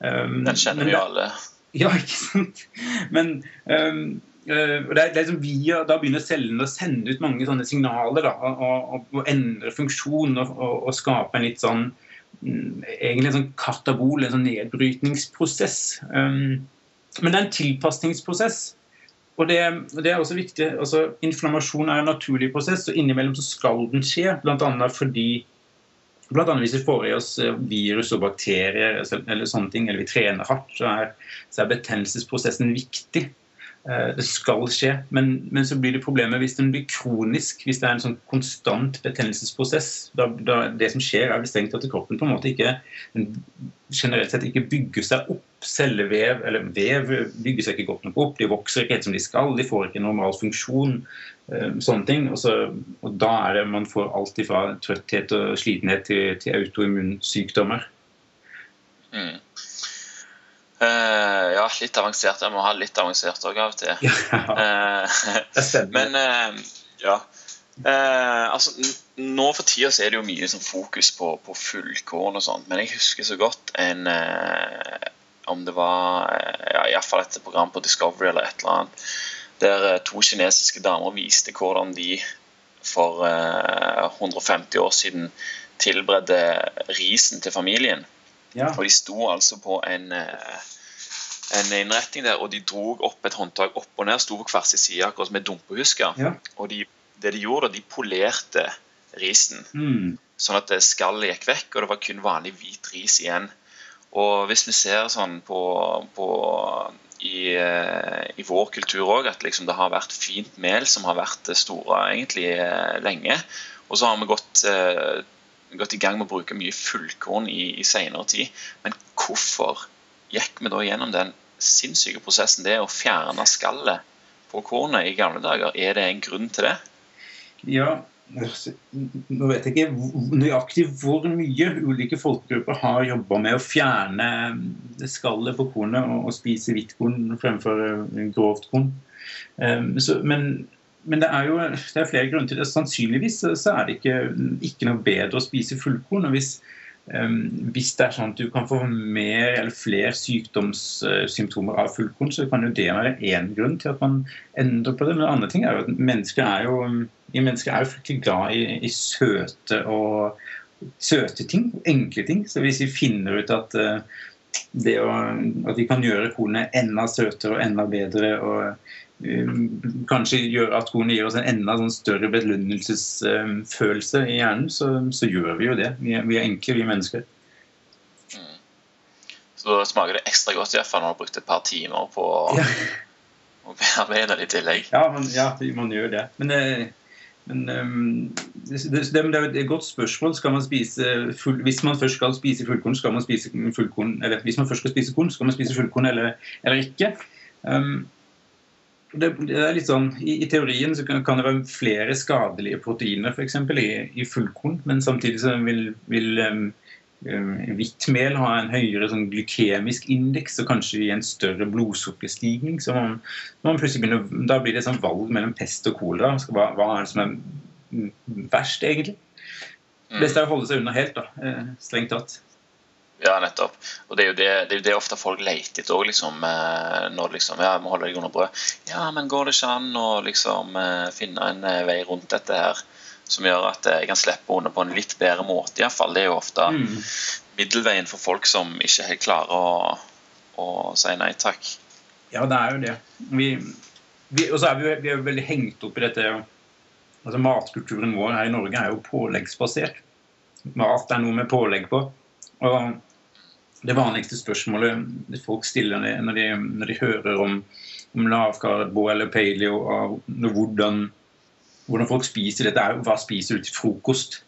Den kjenner vi alle. Ja, ikke sant. Men um, det er, er liksom via, Da begynner cellene å sende ut mange sånne signaler da, og, og, og endre funksjon og, og, skape en litt sånn mm, egentlig en sånn katabol, en sånn nedbrytningsprosess. Um, men det er en tilpasningsprosess. Og det, det, er også viktig, altså Inflammasjon er en naturlig prosess, og innimellom så skal den skje. Bl.a. fordi Blant annet hvis vi får i oss eh, virus og bakterier eller sånne ting, eller vi trener hardt, så er, så er betennelsesprosessen viktig. Eh, det skal skje, men, men, så blir det problemet hvis den blir kronisk. Hvis det er en sånn konstant betennelsesprosess. Da, da, det som skjer, er strengt at kroppen på en måte ikke generelt sett ikke bygger seg opp. Cellevev eller vev bygger seg ikke godt nok opp. De vokser ikke helt som de skal. De får ikke normal funksjon. Eh, sånne ting. Og, så, og da er det man får alt ifra trøtthet og slitenhet til, til autoimmunsykdommer. Mm. Uh, ja, litt avansert. Jeg må ha litt avansert òg av og til. Ja, uh, men uh, ja. altså, nå for tida er det jo mye sånn fokus på, på fullkorn og sånt, men jeg husker så godt en Om det var ja, iallfall et program på Discovery eller et eller annet, der to kinesiske damer viste hvordan de for 150 år siden tilberedte risen til familien. Ja. Og de sto altså på en, eh, en innretning der, og de dro opp et håndtak opp og ned, sto på hver sin side, akkurat som et dumpehusker. Ja. Og de, det de gjorde, de polerte risen, mm. sånn at skallet gikk vekk, og det var kun vanlig hvit ris igjen. Og hvis vi ser sånn på, på i, eh, i, vår kultur òg, at liksom det har vært fint mel som har vært store egentlig eh, lenge. Og så har vi gått gått i gang med å bruke mye fullkorn i, i senere tid. Men hvorfor gikk vi da gjennom den sinnssyke prosessen det å fjerne skallet på kornet i gamle dager? Er det en grunn til det? Ja, nå vet jeg ikke nøyaktig hvor mye ulike folkegrupper har jobba med å fjerne skallet på kornet og, spise hvitt korn fremfor grovt korn. Så, men men det er jo det er flere grunner til det. Sannsynligvis så er det ikke, ikke noe bedre å spise fullkorn. og hvis, um, hvis det er sånn at du kan få mer eller flere sykdomssymptomer av fullkorn, så kan jo det være én grunn til at man endrer på det. Men det andre ting er jo at mennesker er jo, mennesker er jo fryktelig glad i, i søte og søte ting, enkle ting. Så hvis vi finner ut at uh, det å, at vi kan gjøre kornet enda søtere og enda bedre og kanskje gjør at kornet gir oss en enda sånn større belønnelsesfølelse i hjernen, så, så, gjør vi jo det. Vi er, vi er enkle, vi mennesker. Mm. Så smaker det ekstra godt i hvert fall når du har brukt et par timer på ja. å bearbeide det i tillegg. Ja man, ja, man gjør det. Men det, Men um, det, det, det, er et godt spørsmål. Full, hvis man først skal spise fullkorn, skal man spise fullkorn Eller hvis man først skal spise korn, skal man spise fullkorn eller, eller ikke? Um, det, er litt sånn, I, i teorien så kan, kan, det være flere skadelige proteiner for eksempel, i, i fullkorn, men samtidig så vil, vil um, hvitt mel ha en høyere sånn glykemisk indeks og kanskje gi en større blodsukkerstigning. Så man, man begynner, da blir det et sånn valg mellom pest og kolera. Hva, hva, er det som er verst, egentlig? Det beste er å holde seg unna helt, da, eh, strengt tatt. Ja, nettopp. Og det er jo det, det, er det ofte folk leter etter òg, liksom. Eh, når liksom Ja, må holde deg under brød. Ja, men går det ikke an å liksom finne en vei rundt dette her? som gjør at jeg kan slippe unna på en litt bedre måte. I hvert fall. Det er jo ofte mm. middelveien for folk som ikke helt klarer å, å si nei takk. Ja, det er jo det. Vi, vi, og så er vi, vi er jo veldig hengt opp i dette altså Matkulturen vår her i Norge er jo påleggsbasert. Mat er noe med pålegg på. Og det vanligste spørsmålet folk stiller når de, når de hører om, om lavkarbo eller paleo, og hvordan hvordan folk spiser dette, er hva spiser du til frokost?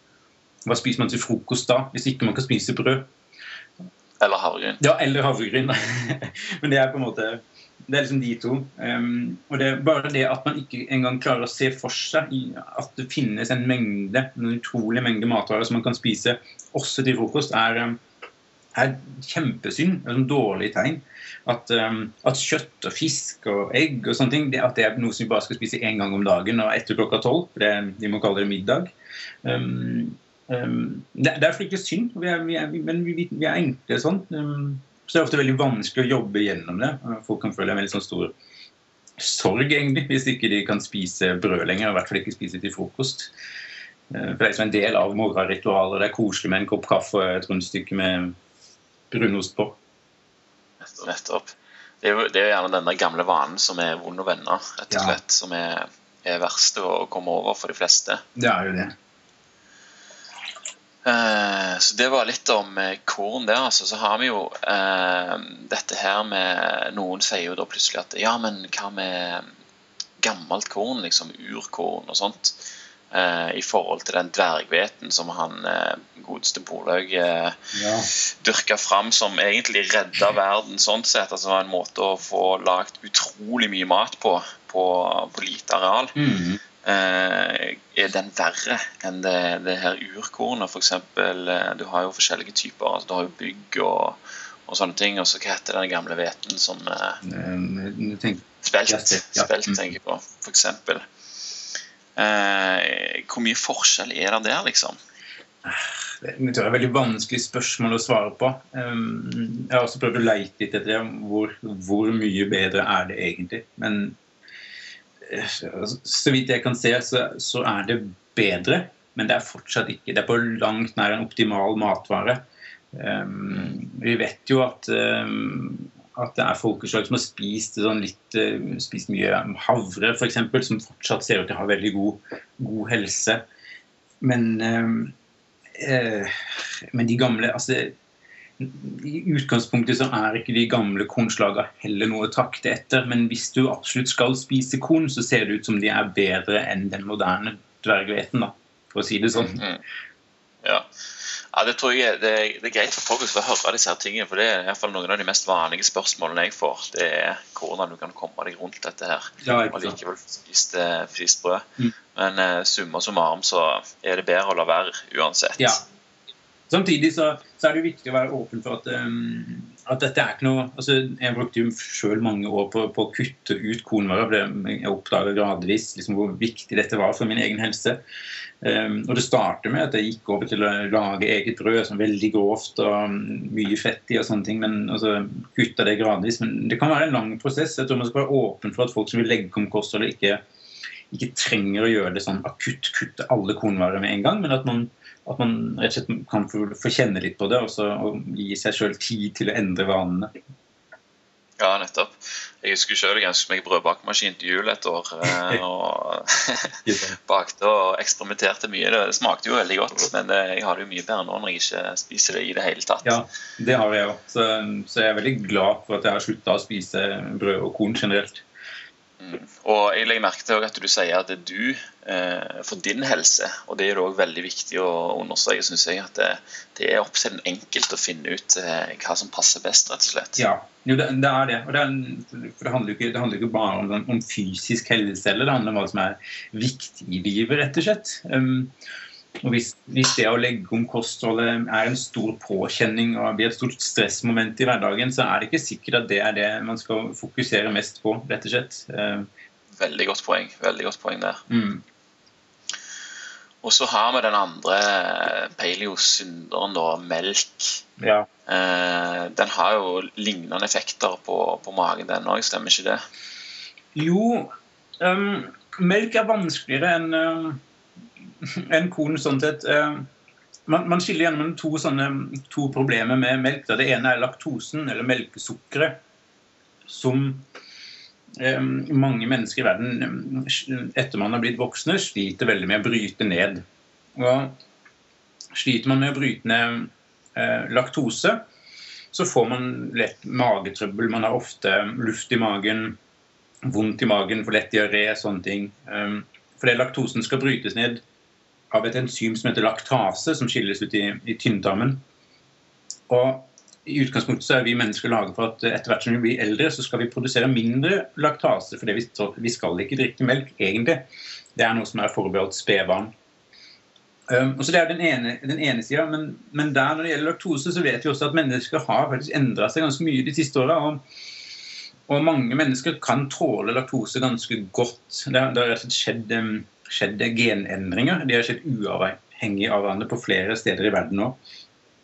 Hva spiser man til frokost da, hvis ikke man kan spise brød? Eller havregryn. Ja, eller havregryn. Men det er på en måte det er liksom de to. Um, og det er bare det at man ikke engang klarer å se for seg at det finnes en mengde, en utrolig mengde matvarer som man kan spise også til frokost, er, er kjempesynd. Det er et dårlig tegn. At, um, at, kjøtt og fisk og egg og sånne ting, det, at det er noe som vi bare skal spise én gang om dagen og etter klokka tolv. for De må kalle det middag. Um, um, det, det, er ikke synd, vi er, vi er, men vi, vi, er enkle sånn. så det er ofte veldig vanskelig å jobbe gjennom det. Folk kan føle en veldig sånn stor sorg egentlig, hvis ikke de kan spise brød lenger. I hvert fall ikke spise til frokost. For Det er liksom en del av morgenritualet. Det er koselig med en kopp kaffe og et rundstykke med brunost på. Nettopp. Det er jo det er gjerne denne gamle vanen som er vond å vende, rett og slett. Ja. Som er, er verst å komme over for de fleste. Det er jo det. Eh, så det var litt om eh, korn der. altså. Så har vi jo eh, dette her med Noen sier jo da plutselig at ja, men hva med gammelt korn, liksom urkorn og sånt? Eh, i forhold til den dverghveten som han eh, godeste Polhaug eh, ja. dyrka fram, som egentlig redda verden sånn sett. altså var En måte å få lagd utrolig mye mat på på, på lite areal. Mm. Eh, er den verre enn det, det her urkornet, f.eks.? Du har jo forskjellige typer. altså Du har jo bygg og, og sånne ting. Og så hva heter den gamle hveten som eh, Spelt, spelt tenker jeg på, f.eks. Eh, hvor mye forskjell er det der, liksom? Det er et veldig vanskelig spørsmål å svare på. Jeg har også prøvd å leite litt etter hvor, hvor mye bedre er det egentlig. Men eh, så vidt jeg kan se, så, så, er det bedre. Men det er fortsatt ikke Det er på langt nær en optimal matvare. Vi vet jo at at det er folkeslag som har spist, sånn litt, eh, spist mye havre, f.eks., som fortsatt ser ut til å ha veldig god, god helse. Men, eh, men de gamle altså, I utgangspunktet så er ikke de gamle kornslagene heller noe å trakte etter. Men hvis du absolutt skal spise korn, så ser det ut som de er bedre enn den moderne dverghveten, for å si det sånn. Mm, mm. Ja. Ja, det tror jeg det er, det er greit for folk å høre disse her tingene. For det er i hvert fall noen av de mest vanlige spørsmålene jeg får. Det er hvordan du kan komme deg rundt dette her. Ja, og likevel spise frist brød. Mm. Men uh, summa summarum så er det bedre å la være uansett. Ja. Samtidig så, så, er det viktig å være åpen for at, um, at dette er ikke noe altså Jeg brukte jo sjøl mange år på, på, å kutte ut kornvarer. Jeg oppdaga gradvis liksom, hvor viktig dette var for min egen helse. Um, og Det startet med at jeg gikk over til å lage eget brød, som veldig grovt og um, mye fett i. og sånne ting, men altså, kutta det gradvis. Men det kan være en lang prosess. Jeg tror man skal være åpen for at folk som vil legge om kostholdet, ikke, ikke trenger å gjøre det sånn akutt kutte alle kornvarer med en gang, men at man, at man rett og slett kan få, få kjenne litt på det og, så, og gi seg sjøl tid til å endre vanene. Ja, nettopp. Jeg husker sjøl jeg ønsket meg brødbakemaskin til jul et år. Eh, og bakte og eksperimenterte mye. Det smakte jo veldig godt, men jeg har det jo mye bedre nå når jeg ikke spiser det i det hele tatt. Ja, det har jeg òg. Så, så, jeg er veldig glad for at jeg har slutta å spise brød og korn generelt. Mm. Og jeg legger merke til at du sier at det du eh, for din helse, og det er òg veldig viktig å understreke, syns jeg, at det, det, er opp til den enkelte å finne ut eh, hva som passer best, rett og slett. Ja, jo, det, det, er det. Og det, er, for det handler jo ikke, det handler ikke bare om, om, fysisk helse, eller det handler om hva som er viktig i livet, rett og slett. Um, og hvis, hvis, det å legge om kostholdet er en stor påkjenning og blir et stort stressmoment i hverdagen, så er det ikke sikkert at det er det man skal fokusere mest på, rett og slett. Eh, veldig godt poeng. Veldig godt poeng der. Mm. Og så har vi den andre paleo-synderen, da, melk. Ja. Eh, den har jo lignende effekter på, på magen, den òg, stemmer ikke det? Jo, um, melk er vanskeligere enn uh, en korn sånn sett Uh, man, man, skiller gjennom to, sånne, to problemer med melk. Det ene er laktosen, eller melkesukkeret, som eh, mange mennesker i verden etter man har blitt voksne, sliter veldig med å bryte ned. Og sliter man med å bryte ned eh, laktose, så får man lett magetrøbbel. Man har ofte luft i magen, vondt i magen, for lett diaré, sånne ting. Fordi laktosen skal brytes ned av et enzym som heter laktase, som skilles ut i, i tynntarmen. Og i utgangspunktet så er vi mennesker laget for at etter hvert som vi blir eldre, så skal vi produsere mindre laktase. For vi, skal ikke drikke melk, egentlig. Det er noe som er forbeholdt spedbarn. Um, så Det er den ene, den ene sida. Men, men, der når det gjelder laktose, så vet vi også at mennesker har faktisk endra seg ganske mye de siste åra. Og, og, mange mennesker kan tåle laktose ganske godt. Det, har skjedd um, skjedd genendringer. De har skjedd uavhengig av hverandre på flere steder i verden nå.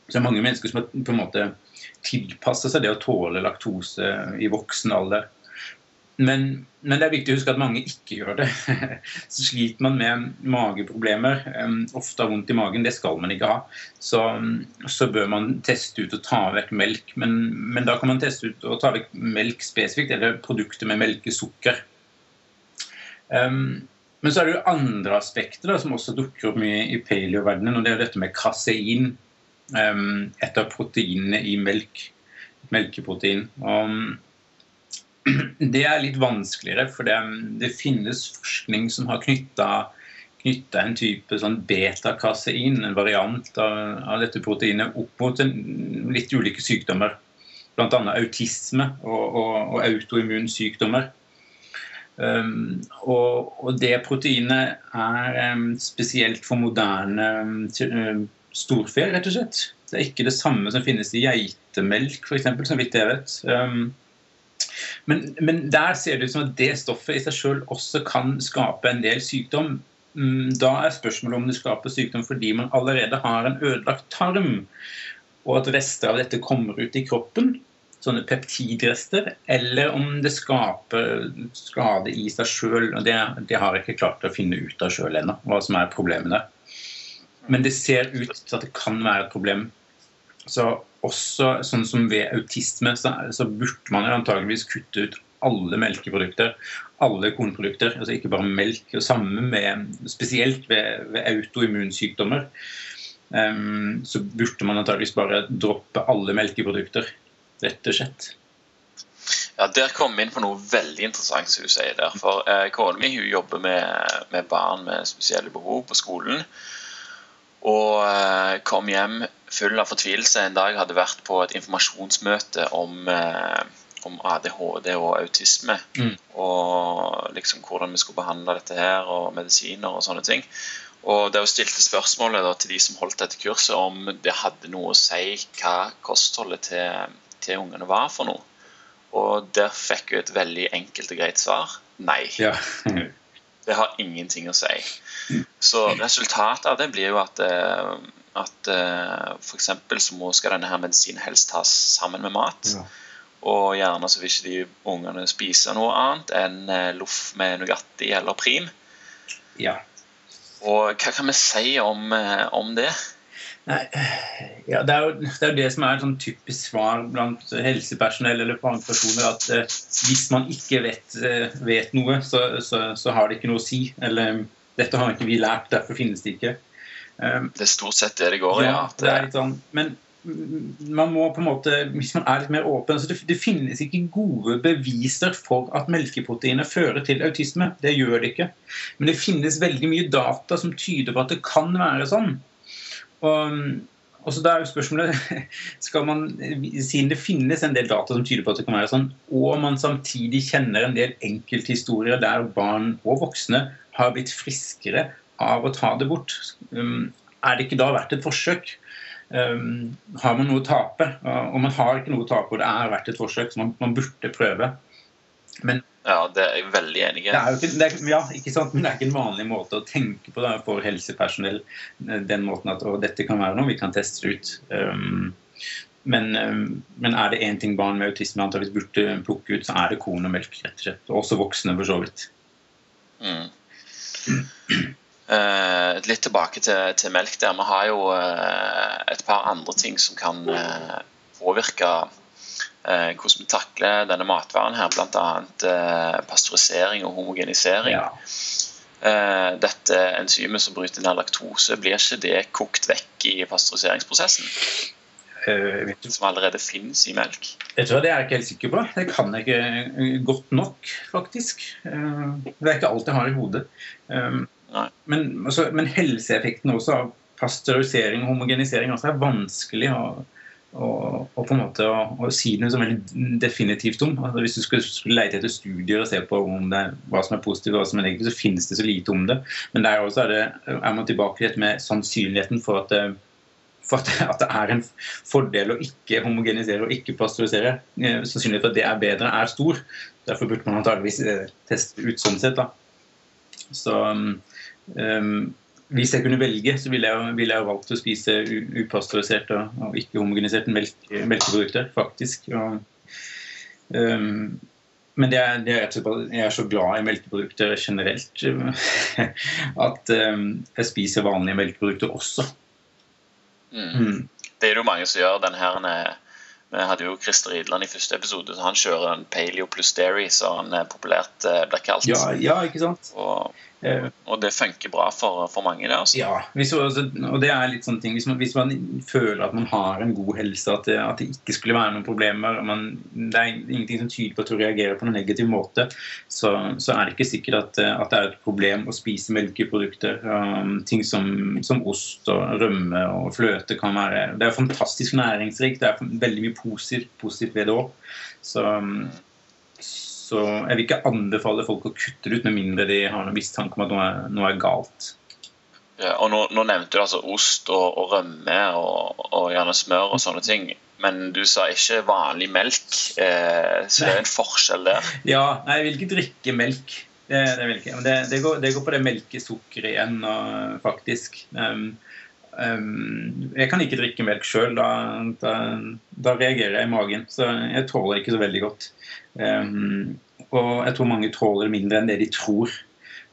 Så det er mange mennesker som har på en måte tilpassa seg det å tåle laktose i voksen alder. Men, men, det er viktig å huske at mange ikke gjør det. Så sliter man med mageproblemer, ofte har vondt i magen, det skal man ikke ha, så, så bør man teste ut og ta vekk melk. Men, men, da kan man teste ut og ta vekk melk spesifikt, eller produkter med melkesukker. Um, men så er det jo andre aspekter da, som også dukker opp mye i paleo-verdenen, og det er dette med kasein. Um, et av proteinene i melk. Melkeprotein. Og det er litt vanskeligere, for det, det finnes forskning som har knytta en type sånn beta-kasein, en variant av, av, dette proteinet, opp mot en, litt ulike sykdommer. Bl.a. autisme og, og, og autoimmunsykdommer. Um, og, og, det proteinet er um, spesielt for moderne um, storfe, rett og slett. Det er ikke det samme som finnes i geitemelk, f.eks., så vidt jeg vet. Men, men, der ser det ut som at det stoffet i seg sjøl også kan skape en del sykdom. Da er spørsmålet om det skaper sykdom fordi man allerede har en ødelagt tarm, og at rester av dette kommer ut i kroppen sånne peptidrester, eller om det skaper skade i seg sjøl. Det, det har jeg ikke klart å finne ut av sjøl ennå, hva som er problemet der. Men det ser ut til at det kan være et problem. Så også sånn som ved autisme, så, så burde man antageligvis kutte ut alle melkeprodukter, alle kornprodukter, altså ikke bare melk. og Samme med, spesielt ved, ved autoimmunsykdommer. Um, så burde man antageligvis bare droppe alle melkeprodukter rett og slett. Ja, Der kom vi inn på noe veldig interessant. som du sier der. For eh, Kona mi jobber med, med, barn med spesielle behov på skolen. Og eh, kom hjem full av fortvilelse en dag. Hadde vært på et informasjonsmøte om, eh, om ADHD og autisme. Mm. Og liksom hvordan vi skulle behandle dette her, og medisiner og sånne ting. Og det stilte spørsmålet da, til de som holdt dette kurset, om det hadde noe å si hva kostholdet til til ungene var for noe. Og der fikk hun et veldig enkelt og greit svar. Nei. Ja. det har ingenting å si. Så resultatet av det blir jo at, eh, at eh, f.eks. så skal denne her medisinen helst tas sammen med mat. Ja. Og gjerne så vil ikke de ungene spise noe annet enn eh, loff med Nugatti eller Prim. Ja. Og hva kan vi si om, om det? Nei, ja, det, er jo, det er jo det som er et sånn typisk svar blant helsepersonell eller fagpersoner, at eh, hvis man ikke vet, eh, vet noe, så, så, så, har det ikke noe å si. Eller dette har ikke vi lært, derfor finnes det ikke. Um, det er stort sett det det går i. Ja, det er litt sånn. Men, man må på en måte, Hvis man er litt mer åpen så det, det, finnes ikke gode beviser for at melkeproteiner fører til autisme. Det gjør det ikke. Men det finnes veldig mye data som tyder på at det kan være sånn. Og, og så da er jo spørsmålet skal man, Siden det finnes en del data som tyder på at det kan være sånn, og man samtidig kjenner en del enkelthistorier der barn og voksne har blitt friskere av å ta det bort, um, er det ikke da verdt et forsøk? Um, har man noe å tape? Og man har ikke noe å tape, og det er verdt et forsøk, så man, man burde prøve. Men ja, det er jeg veldig enig i. Det ja, ikke sant? Men det er ikke en vanlig måte å tenke på da, for helsepersonell. Den måten at dette kan være noe, vi kan teste det ut. Um, men, um, men, er det én ting barn med autisme antakeligvis burde plukke ut, så er det korn og melk. rett og slett. Også voksne, for så vidt. Mm. Uh, litt tilbake til, til, melk der. Vi har jo uh, et par andre ting som kan uh, påvirke hvordan vi takler denne matvaren her, bl.a. Pasteurisering og homogenisering. Ja. dette enzymet som bryter ned laktose, blir ikke det kokt vekk i pasteuriseringsprosessen? Som allerede finnes i melk? Jeg tror Det er jeg ikke helt sikker på. Det kan jeg ikke godt nok, faktisk. Det er ikke alt jeg har i hodet. Men, altså, men, helseeffekten også av pasteurisering og homogenisering også er vanskelig å, å, å på en måte å, å, si noe som veldig definitivt om. Altså, hvis du skulle, skulle lete etter studier og se på er, hva som er positivt og hva som er negativt, så finnes det så lite om det. Men der også er, det, er man tilbake til dette med sannsynligheten for at for at, at, det er en fordel å ikke homogenisere og ikke pasteurisere. Eh, sannsynligheten for at det er bedre, er stor. Derfor burde man antageligvis eh, teste ut sånn sett. da. Så um, hvis jeg kunne velge, så ville jeg, ville jeg valgt å spise upasteurisert og, og ikke homogeniserte melk, melkeprodukter, faktisk. Og, um, men det er, det er jeg er så glad i melkeprodukter generelt at um, jeg spiser vanlige melkeprodukter også. Mm. Mm. Det er det jo mange som gjør. den her vi hadde jo Christer Idland i første episode, så han kjører en paleo plus dairy, så han populært eh, blir kalt. Ja, ja, ikke sant? Og Eh, og det funker bra for, for mange. Det, altså. Ja, hvis, og det er litt sånne ting hvis man, hvis man, føler at man har en god helse, at det, at det ikke skulle være noen problemer man, Det er ingenting som tyder på at du reagerer på en negativ måte, så, så er det ikke sikkert at, at, det er et problem å spise melkeprodukter. Um, ting som, som, ost og rømme og fløte kan være Det er fantastisk næringsrikt. Det er veldig mye positivt, positivt ved det òg. Så um, så jeg vil ikke anbefale folk å kutte det ut med mindre de har noen mistanke om at noe er, noe er galt. Ja, og nå, nå, nevnte du altså ost og, og rømme og, og, gjerne smør og sånne ting. Men du sa ikke vanlig melk, eh, så det er en forskjell der. Ja, nei, jeg vil ikke drikke melk. Det, det vil ikke. Men det, det, går, det, går, på det melkesukkeret igjen, og, faktisk. Um, jeg kan ikke drikke melk sjøl. Da, da, da, reagerer jeg i magen. Så jeg tåler ikke så veldig godt. Um, og jeg tror mange tåler mindre enn det de tror.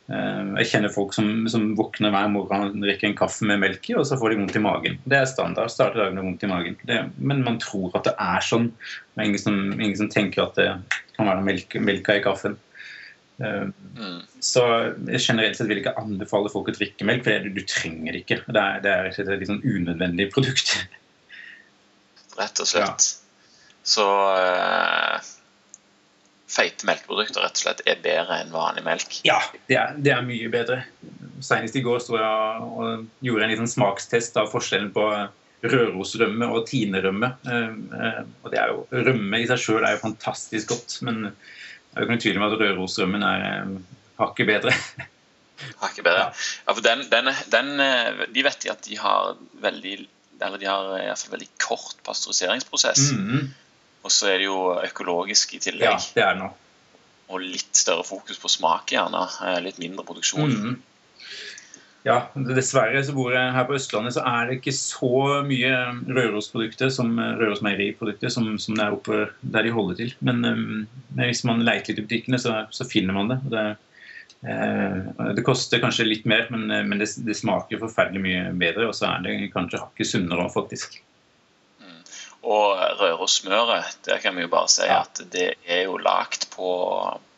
Uh, jeg kjenner folk som, som våkner hver morgen og drikker en kaffe med melk i, og så får de vondt i magen. Det er standard. starter dagen med vondt i magen. Det, men man tror at det er sånn. Det er ingen som, ingen som tenker at det kan være melk, melka i kaffen. Uh, mm. Så generelt sett vil jeg ikke anbefale folk å drikke melk, for du, du trenger det ikke. Det er, det er et litt sånn unødvendig produkt. Rett og slett. Ja. Så uh feite melkeprodukter rett og slett er bedre enn vanlig melk? Ja, det er, det er mye bedre. Senest i går sto jeg og gjorde en liten smakstest av forskjellen på rørosrømme og tinerømme. Eh, eh, og det er jo, Rømme i seg sjøl er jo fantastisk godt, men er jo ikke noen tvil om at rørosrømmen er eh, hakket bedre. Hakket bedre. Ja, for den, den, den, De vet at de har veldig eller de har i hvert fall veldig kort pasteuriseringsprosess. Mm -hmm. Og så er det jo økologisk i tillegg. Ja, det er det nå. Og litt større fokus på smak, gjerne. Eh, litt mindre produksjon. Mm. Ja, dessverre så bor jeg her på Østlandet, så er det ikke så mye Rørosprodukter som Rørosmeieriprodukter som, som det er oppe der de holder til. Men um, hvis man leter litt i butikkene, så, så finner man det. det uh, det koster kanskje litt mer, men, men det, det, smaker forferdelig mye bedre. Og så er det kanskje hakket sunnere òg, faktisk. Og Rørosmøret, der kan vi jo bare si ja. at det er jo lagt på,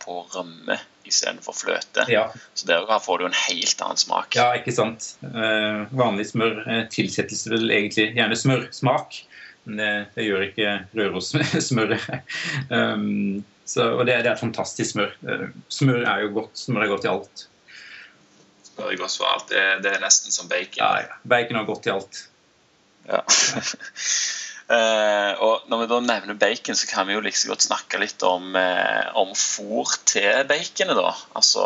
på rømme istedenfor fløte. Ja. Så der får du en helt annen smak. Ja, ikke sant. Eh, vanlig smør eh, tilsettes vel egentlig gjerne smørsmak. Men det, det gjør ikke Rørosmøret. um, og det, det, er et fantastisk smør. Uh, smør er jo godt. Smør er godt i alt. Smør er godt for alt. Det, det, er nesten som bacon. Ja, ja. Bacon er godt i alt. Ja. Uh, og Når vi da nevner bacon, så kan vi jo like liksom godt snakke litt om, uh, om fôr til baconet. da. Altså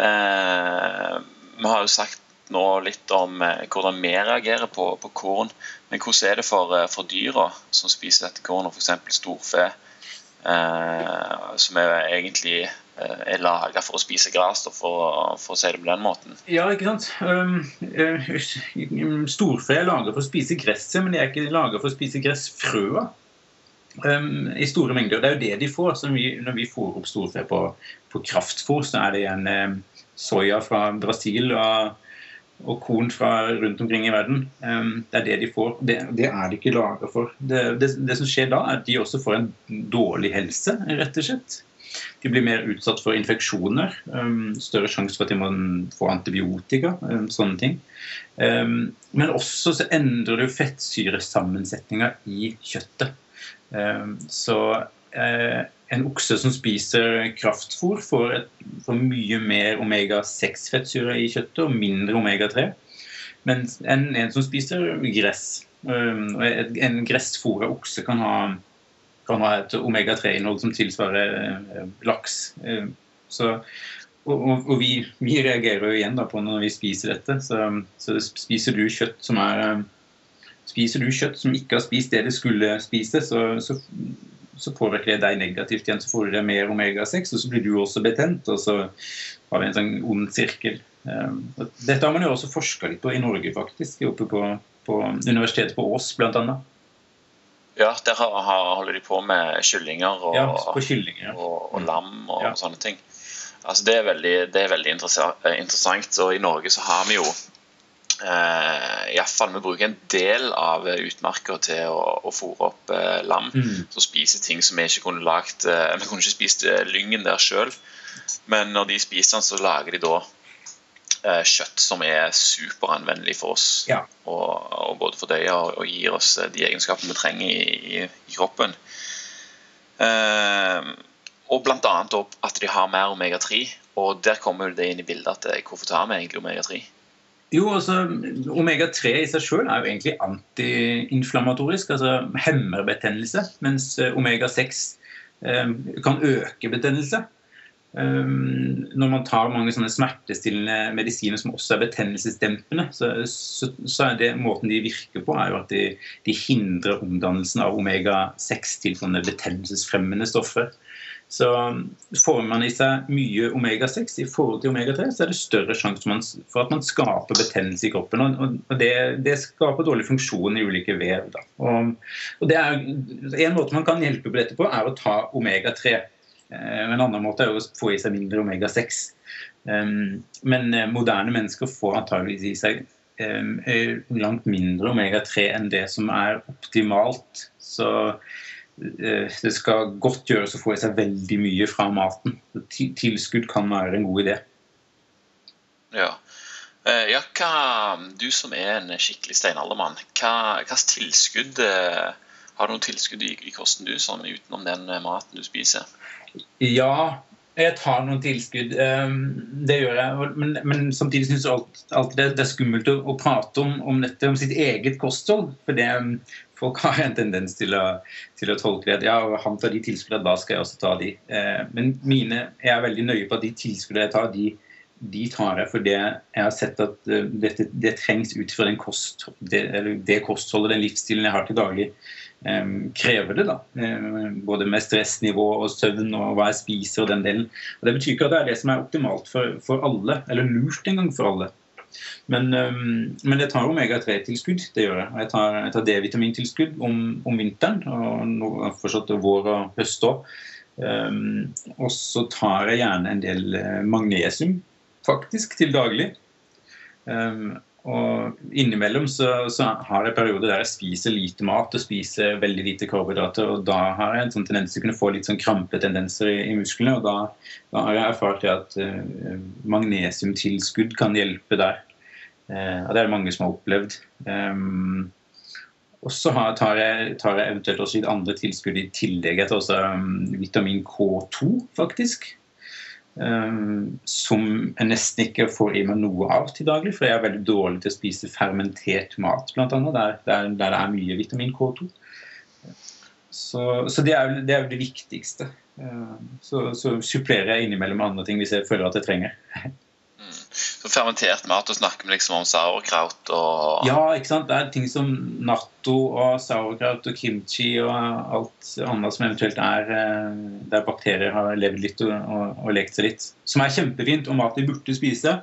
uh, Vi har jo sagt nå litt om hvordan vi reagerer på, på, korn. Men hvordan er det for, for dyra som spiser dette kornet, f.eks. storfe, som er egentlig er laga for å spise gress, for, for, å si det på den måten. Ja, ikke sant. Um, uh, storfe er laga for å spise gresset, men de er ikke laga for å spise gressfrøa. Um, I store mengder. Det er jo det de får. Vi, når vi fôrer opp storfe på, på kraftfôr, så er det igjen um, soya fra Brasil og, og korn fra rundt omkring i verden. Um, det er det de får. Det, det er de ikke laga for. Det, det, det, som skjer da, er at de også får en dårlig helse, rett og slett. De blir mer utsatt for infeksjoner. Um, større sjanse for at de må få antibiotika. Um, sånne ting. Um, men også så endrer du fettsyresammensetninga i kjøttet. Så eh, en okse som spiser kraftfôr, får, et, får mye mer omega-6-fettsyre i kjøttet og mindre omega-3. Mens en, en, som spiser gress En gressfòra okse kan ha kan ha et omega-3-innhold som tilsvarer eh, laks. Eh, så, og, og, vi, vi, reagerer jo igjen på når vi spiser dette. Så, så spiser du er eh, Spiser du kjøtt som ikke har spist det det skulle spise, så, så, så påvirker det deg negativt igjen. Så får du deg mer omega-6, og så blir du også betent. Og så har vi en sånn ond sirkel. Dette har man jo også forska litt på i Norge, faktisk. Oppe på, på Universitetet på Ås, blant annet. Ja, der holder de på med kyllinger og, ja, kyllinger. og, og lam og ja. sånne ting. Altså, det er veldig, det er veldig interessant. Og i Norge så har vi jo eh, Iallfall vi bruker en del av utmarka til å, å fôre opp eh, lam. Mm. Som spiser ting som vi ikke kunne lagt eh, Vi kunne ikke spist eh, lyngen der sjøl. Men når de spiser den, så lager de da Eh, kjøtt som er superanvendelig for oss. Ja. Og, og, både fordøyer og, og gir oss eh, de egenskapene vi trenger i, i, kroppen. Uh, og bl.a. at de har mer omega-3. Og der kommer det inn i bildet at hvorfor tar vi egentlig omega-3? Jo, altså Omega-3 i seg selv er jo egentlig antiinflammatorisk, altså hemmer betennelse. Mens omega-6 eh, kan øke betennelse. Um, når man tar mange sånne smertestillende medisiner som også er betennelsesdempende, så, så, så, er det måten de virker på, er jo at de, de hindrer omdannelsen av omega-6 til sånne betennelsesfremmende stoffer. Så får man i seg mye omega-6 i forhold til omega-3, så er det større sjanse for at man skaper betennelse i kroppen. Og det, det skaper dårlig funksjon i ulike vev. Og, og er, en måte man kan hjelpe på dette på, er å ta omega-3. Eh, en annen måte er å få i seg mindre omega-6. Men eh, moderne mennesker får antageligvis i seg eh, langt mindre omega-3 enn det som er optimalt. Så det skal godt gjøres å få i seg veldig mye fra maten. Tilskudd kan være en god idé. Ja. ja hva, du som er en skikkelig steinaldermann, hva, slags tilskudd har du noen tilskudd i kosten du, sånn utenom den maten du spiser? Ja, jeg tar noen tilskudd. Ehm, det gjør jeg. Men, men samtidig syns jeg alltid det, det, er skummelt å, prate om, om, dette, om sitt eget kosthold. For det, ehm, folk har en tendens til å, til å tolke det ja, han tar de tilskuddene, da skal jeg også ta de. Ehm, men mine, jeg er veldig nøye på at de tilskuddene jeg tar, de, de tar jeg fordi jeg har sett at det, dette, det trengs ut fra kost, det, det kostholdet, den livsstilen jeg har til daglig krever det. da, Både med stressnivå og søvn og hva jeg spiser og den delen. Og Det betyr ikke at det er det som er optimalt for, for alle, eller lurt engang for alle. Men, men jeg tar omega-3-tilskudd. det gjør Jeg Jeg tar, tar D-vitamintilskudd om, om, vinteren, og nå fortsatt vår og høst òg. Um, og så tar jeg gjerne en del eh, magnesium, faktisk, til daglig. Um, og innimellom så, så, har jeg perioder der jeg spiser lite mat og spiser veldig lite karbohydrater. og Da har jeg en sånn tendens til å kunne få litt sånn krampetendenser i, i musklene. og Da, da har jeg erfart at uh, magnesiumtilskudd kan hjelpe der. Uh, og Det er det mange som har opplevd. Um, Og så tar jeg, tar jeg eventuelt også litt andre tilskudd i tillegg. Jeg tar også um, vitamin K2, faktisk. Um, som jeg nesten ikke får i meg noe av til daglig, for jeg er veldig dårlig til å spise fermentert mat, bl.a. Der, der, der det er mye vitamin K2. Så, så det, er, det, er, jo det viktigste. Um, så, så supplerer jeg innimellom andre ting hvis jeg føler at jeg trenger. Så fermentert mat, og snakker vi liksom om sauerkraut og Ja, ikke sant. Det er ting som natto og sauerkraut og kimchi og alt annet som eventuelt er eh, der bakterier har levd litt og, og, og lekt seg litt. Som er kjempefint, og mat vi burde spise.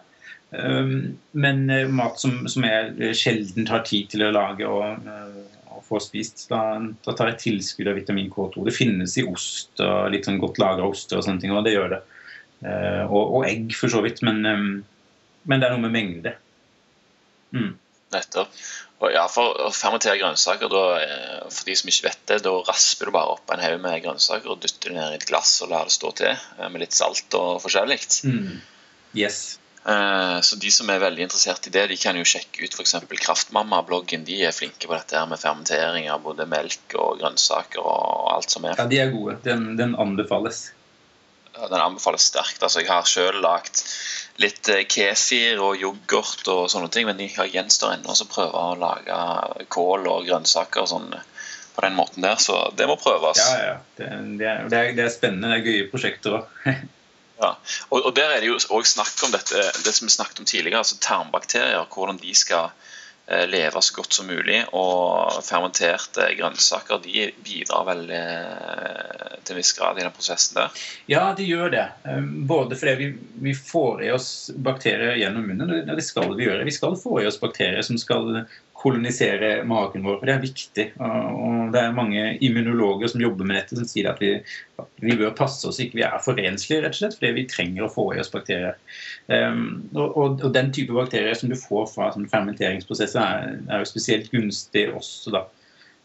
Um, men eh, mat som, som jeg sjelden har tid til å lage og, eh, og få spist, da, da, tar jeg tilskudd av vitamin K2. Det finnes i ost og litt sånn godt lagra oster og sånne ting, og det gjør det. Uh, og, og, egg, for så vidt. Men um, men det er noe med mengde. Mm. Nettopp. Og ja, For å fermentere grønnsaker, da, eh, for de som ikke vet det, da rasper du bare opp en haug med grønnsaker og dytter det ned i et glass og lar det stå til eh, med litt salt og forskjellig. Mm. Yes. Eh, så de som er veldig interessert i det, de kan jo sjekke ut f.eks. Kraftmamma-bloggen. De er flinke på dette her med fermentering av både melk og grønnsaker og alt som er. Ja, de er gode. Den, den anbefales. Den anbefales sterkt. Altså, jeg har sjøl lagd litt eh, kefir og yoghurt og sånne ting. Men jeg gjenstår ennå å prøve å lage kål og grønnsaker og sånn på den måten der. Så det må prøves. Ja, ja. Det, det, er, det, er, det er, spennende. Det er gøye prosjekter òg. ja. Og, og, der er det jo òg snakk om dette, det som vi snakket om tidligere, altså tarmbakterier. Hvordan de skal leve så godt som mulig. Og fermenterte grønnsaker de bidrar veldig eh, til en viss grad i den prosessen der. Ja, de gjør det. Ehm, både fordi vi, vi får i oss bakterier gjennom munnen, og det skal vi gjøre. Vi skal få i oss bakterier som skal kolonisere magen vår. Det er viktig. og Det er mange immunologer som jobber med dette, som sier at vi, vi bør passe oss ikke vi er for renslige, rett og slett, fordi vi trenger å få i oss bakterier. Um, og, og, den type bakterier som du får fra sånn fermenteringsprosesser, er, er, jo spesielt gunstig også, da.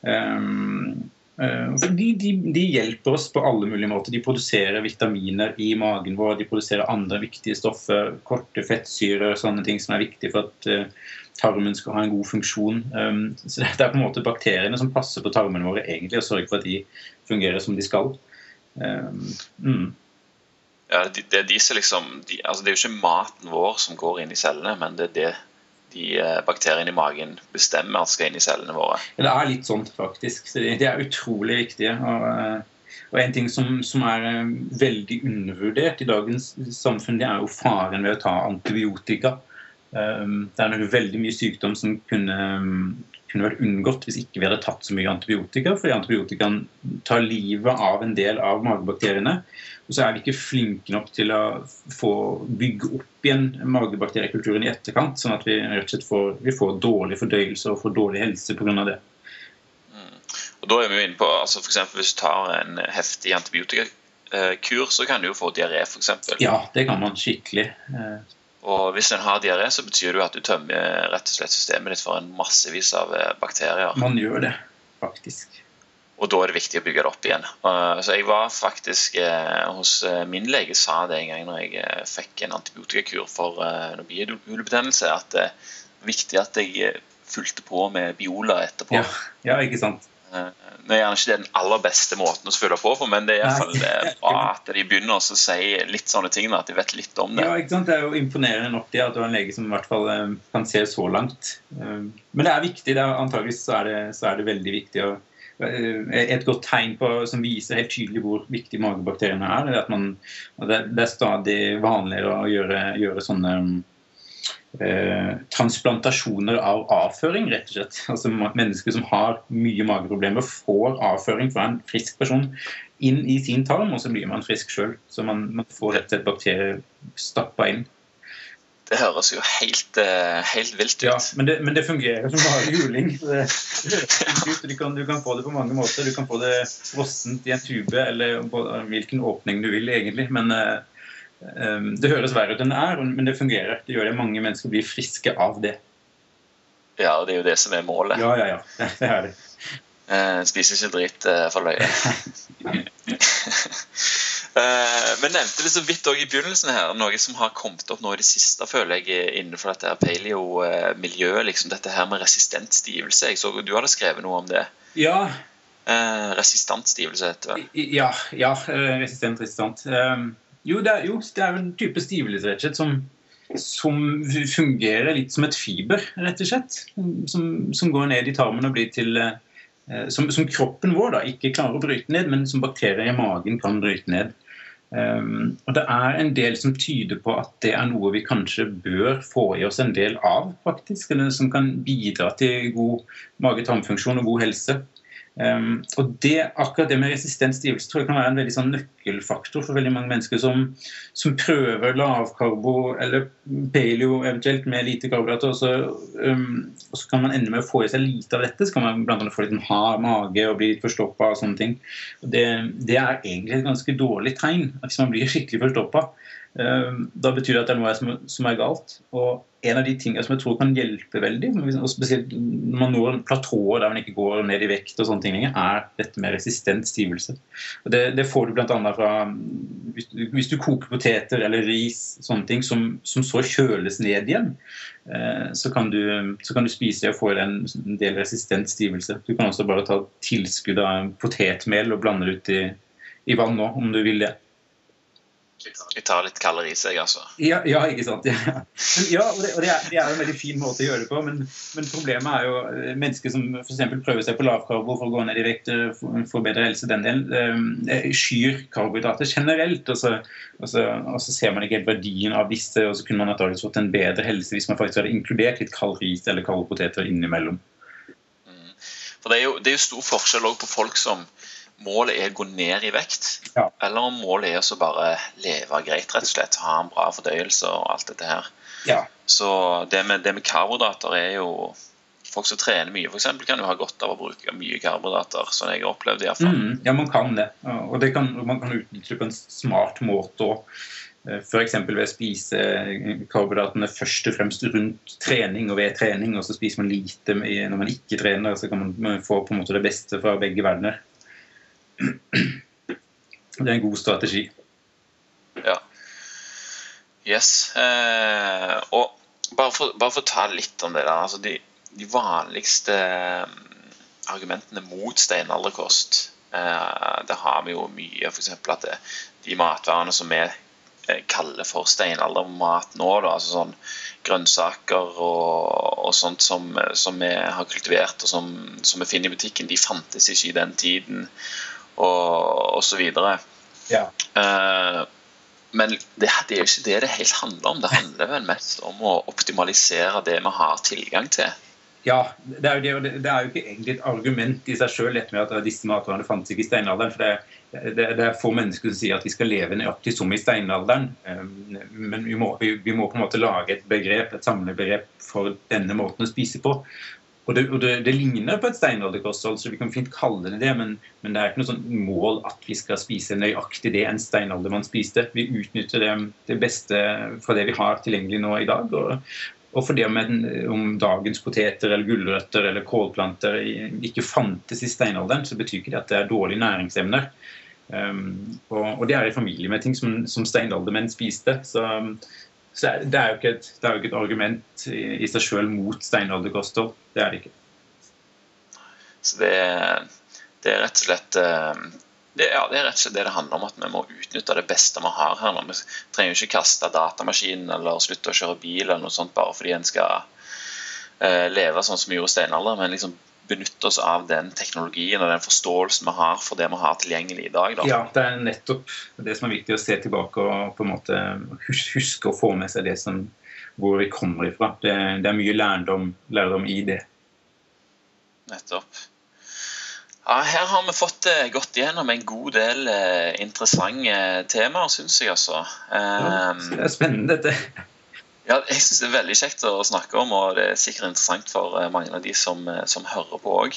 Um, de, de, de, hjelper oss på alle mulige måter. De produserer vitaminer i magen vår. De produserer andre viktige stoffer, korte fettsyrer, sånne ting som er viktige for at uh, tarmen skal ha en god funksjon. Um, så Det er på en måte bakteriene som passer på tarmene våre egentlig og sørger for at de fungerer som de skal. Um, mm. Ja, det, det, er de liksom, de, altså det er jo ikke maten vår som går inn i cellene, men det er det de eh, bakteriene i magen bestemmer at skal inn i cellene våre. Det er litt sånn, faktisk. Så de, de er utrolig viktige. Og, eh, og en ting som, som, er eh, veldig undervurdert i dagens samfunn, det er jo faren ved å ta antibiotika. Um, det er nok veldig mye sykdom som kunne, kunne, vært unngått hvis ikke vi hadde tatt så mye antibiotika. Fordi antibiotikaen tar livet av en del av magebakteriene. Og så er vi ikke flinke nok til å få bygge opp igjen magebakteriekulturen i etterkant. Sånn at vi rett og slett får, vi får dårlig fordøyelse og får dårlig helse pga. det. Mm. Og da er vi jo inne på, altså for Hvis du tar en heftig antibiotikakur, så kan du jo få diaré f.eks. Ja, det kan man skikkelig. Eh, og hvis en har diaré, så betyr det jo at du tømmer rett og slett systemet ditt for en massevis av eh, bakterier. Man gjør det, faktisk. Og da er det viktig å bygge det opp igjen. Så jeg var faktisk eh, hos eh, min lege sa det en gang når jeg fikk en antibiotikakur for bihulebetennelse, at det er viktig at jeg fulgte på med Biola etterpå. Ja, ja ikke sant. Det er gjerne ikke den aller beste måten å følge på på, men det er iallfall bra at de begynner å si litt sånne ting. At de vet litt om det. Ja, ikke sant? Det er jo imponerende nok det at du har en lege som i hvert fall eh, kan se så langt. Eh, men det er viktig. Det er, antageligvis så er det, så er det veldig viktig. å eh, et godt tegn på, som viser helt tydelig hvor viktig magebakteriene er, er at man, det, er stadig vanligere å gjøre, gjøre sånne eh, transplantasjoner av avføring, rett og slett. Altså Mennesker som har mye mageproblemer, får avføring fra en frisk person inn i sin tarm, og så blir man frisk sjøl. Så man, man, får rett og slett bakterier stappa inn. Det høres jo helt, uh, helt vilt ut. Ja, men det, men det fungerer som bare juling. Det, du, kan, du, kan, få det på mange måter. Du kan få det frossent i en tube, eller på hvilken åpning du vil, egentlig. Men Ehm, det høres verre ut enn det er, men det fungerer. Det gjør det. Mange mennesker blir friske av det. Ja, og det er jo det som er målet. Ja, ja, ja. Det er det. Eh, spiser ikke dritt eh, for løye. men nevnte det så vidt også i begynnelsen her, noe som har kommet opp nå i det siste, føler jeg, innenfor dette paleo-miljøet. liksom Dette her med resistent stivelse. Jeg så du hadde skrevet noe om det. Ja. Resistant stivelse heter det. Ja, ja resistent, resistent. Um, jo, det er, jo, det er en type stivelse som, som fungerer litt som et fiber, rett og slett. Som, som går ned i tarmen og blir til uh, som, som, kroppen vår da, ikke klarer å bryte ned, men som bakterier i magen kan bryte ned. Um, og Det er en del som tyder på at det er noe vi kanskje bør få i oss en del av, faktisk. Som kan bidra til god mage-tarmfunksjon og god helse. Um, og det, akkurat det med resistent stivelse tror jeg kan være en veldig sånn nøkkelfaktor for veldig mange mennesker som, som prøver lavkarbo eller paleo eventuelt med lite karbohydrater. Og, um, og så kan man ende med å få i seg lite av dette. Så kan man blant annet få litt hard mage og bli litt forstoppa og sånne ting. Og det, det, er egentlig et ganske dårlig tegn hvis man blir skikkelig forstoppa. Um, da betyr det at det er noe som, som er galt. Og en av de tingene som jeg tror kan hjelpe veldig, og spesielt når man når platået der man ikke går ned i vekt, og sånne ting, er dette med resistent stivelse. Og det, det får du bl.a. fra hvis du, hvis du, koker poteter eller ris, sånne ting, som, som så kjøles ned igjen, eh, så, kan du, så, kan du, spise og få en, en del resistent stivelse. Du kan også bare ta tilskudd av potetmel og blande det ut i, i vann nå, om du vil det. Vi tar litt kalori i seg, altså. Ja, ja, ikke sant. Ja, ja og, det, og det, er, det, er, en veldig fin måte å gjøre det på, men, men problemet er jo eh, mennesker som f.eks. prøver seg på lavkarbo for å gå ned i vekt, eh, få bedre helse, den delen, eh, skyr karbohydrater generelt. Og så, og, så, og så, ser man ikke helt verdien av disse, og så kunne man antakeligvis fått en bedre helse hvis man faktisk hadde inkludert litt kaloriis eller kaldpoteter innimellom. Mm. For det er, jo, det er jo stor forskjell òg på folk som målet er å gå ned i vekt, ja. eller om målet er å bare leve greit, rett og slett. Ha en bra fordøyelse og alt dette her. Ja. Så det med, det med karbohydrater er jo Folk som trener mye, f.eks., kan jo ha godt av å bruke mye karbohydrater. Sånn jeg har opplevd iallfall. Mm, ja, man kan det. Og det kan, man kan utnytte det på en smart måte òg. Eh, F.eks. ved å spise karbohydratene først og fremst rundt trening og ved trening, og så spiser man lite når man ikke trener. Så kan man få på en måte det beste fra begge verdener. Det er en god strategi. Ja. Yes. Eh, og bare for, bare for, å ta litt om det der. Altså de, de vanligste mm, argumentene mot steinalderkost eh, Det har vi jo mye. F.eks. at det, de matvarene som vi eh, kaller for steinaldermat nå, da, altså sånn grønnsaker og, og sånt som, som, vi har kultivert og som, som vi finner i butikken, de fantes ikke i den tiden og osv. Ja. Uh, men det, det, er jo ikke det det helt handler om. Det handler vel mest om å optimalisere det vi har tilgang til. Ja, det er, jo, det, det er jo ikke egentlig et argument i seg sjøl at disse matvarene fantes ikke i steinalderen. for det, det, det, er få mennesker som sier at vi skal leve nøyaktig som i steinalderen. Eh, men vi må, vi, vi må, på en måte lage et begrep, et samlebegrep for denne måten å spise på. Og det, og det, det, ligner på et steinalderkosthold, så vi kan fint kalle det det, men, men, det er ikke noe sånn mål at vi skal spise nøyaktig det en steinaldermann spiste. Vi utnytter det, det, beste fra det vi har tilgjengelig nå i dag. Og, og det om, om dagens poteter eller gulrøtter eller kålplanter ikke fantes i steinalderen, så betyr ikke det at det er dårlige næringsemner. Um, og, og, det er i familie med ting som, som steinaldermenn spiste. Så, så det er jo ikke et, jo ikke et argument i, i seg sjøl mot steinalderkoster. Det er det ikke. Så det, det, er rett og slett eh, det, ja, det er rett og slett det det handler om, at vi må utnytte det beste vi har her. Vi trenger jo ikke kaste datamaskinen eller slutte å kjøre bil eller noe sånt bare fordi en skal eh, leve sånn som vi gjorde i steinalderen, men liksom benytte oss av den teknologien og den forståelsen vi har for det vi har tilgjengelig i dag. Da. Ja, det er nettopp det som er viktig å se tilbake og på en måte huske å få med seg det som, hvor vi kommer ifra. Det, det er mye lærdom, lærdom, i det. Nettopp. Ja, her har vi fått det gått igjennom en god del uh, interessante temaer, syns jeg. altså. Ja, det er spennende, dette. Ja, jeg syns det er veldig kjekt å snakke om, og det er sikkert interessant for eh, mange av de som, eh, som hører på òg.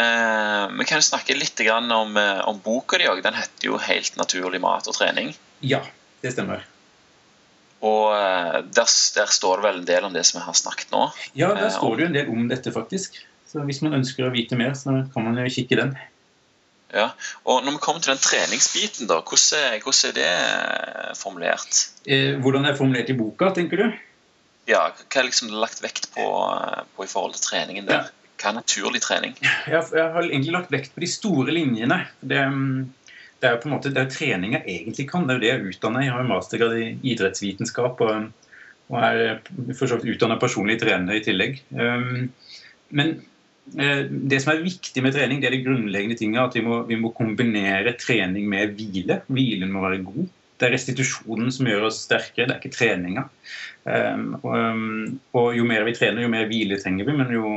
Eh, vi kan snakke litt om, eh, om boka di òg. Den heter jo 'Helt naturlig mat og trening'. Ja, det stemmer. Og der, der, står det vel en del om det som vi har snakket nå? Ja, der står det jo en del om dette, faktisk. Så hvis man ønsker å vite mer, så kan man jo kikke den. Ja, og Når vi kommer til den treningsbiten, da, hvordan, hvordan er det eh, formulert? Eh, hvordan er det formulert i boka, tenker du? Ja, Hva er liksom lagt vekt på, eh, på, i forhold til treningen der? Hva er naturlig trening? Jeg, jeg har egentlig lagt vekt på de store linjene. Det, det er jo på en måte det er trening jeg egentlig kan. Det er jo det jeg utdanner. Jeg har jo mastergrad i idrettsvitenskap og, og er for så vidt utdanna personlig trener i tillegg. Um, men Eh, det som er viktig med trening, det er det grunnleggende tinget, at vi må, vi må, kombinere trening med hvile. Hvilen må være god. Det er restitusjonen som gjør oss sterkere, det er ikke treninga. Um, og, um, og, jo mer vi trener, jo mer hvile trenger vi, men jo,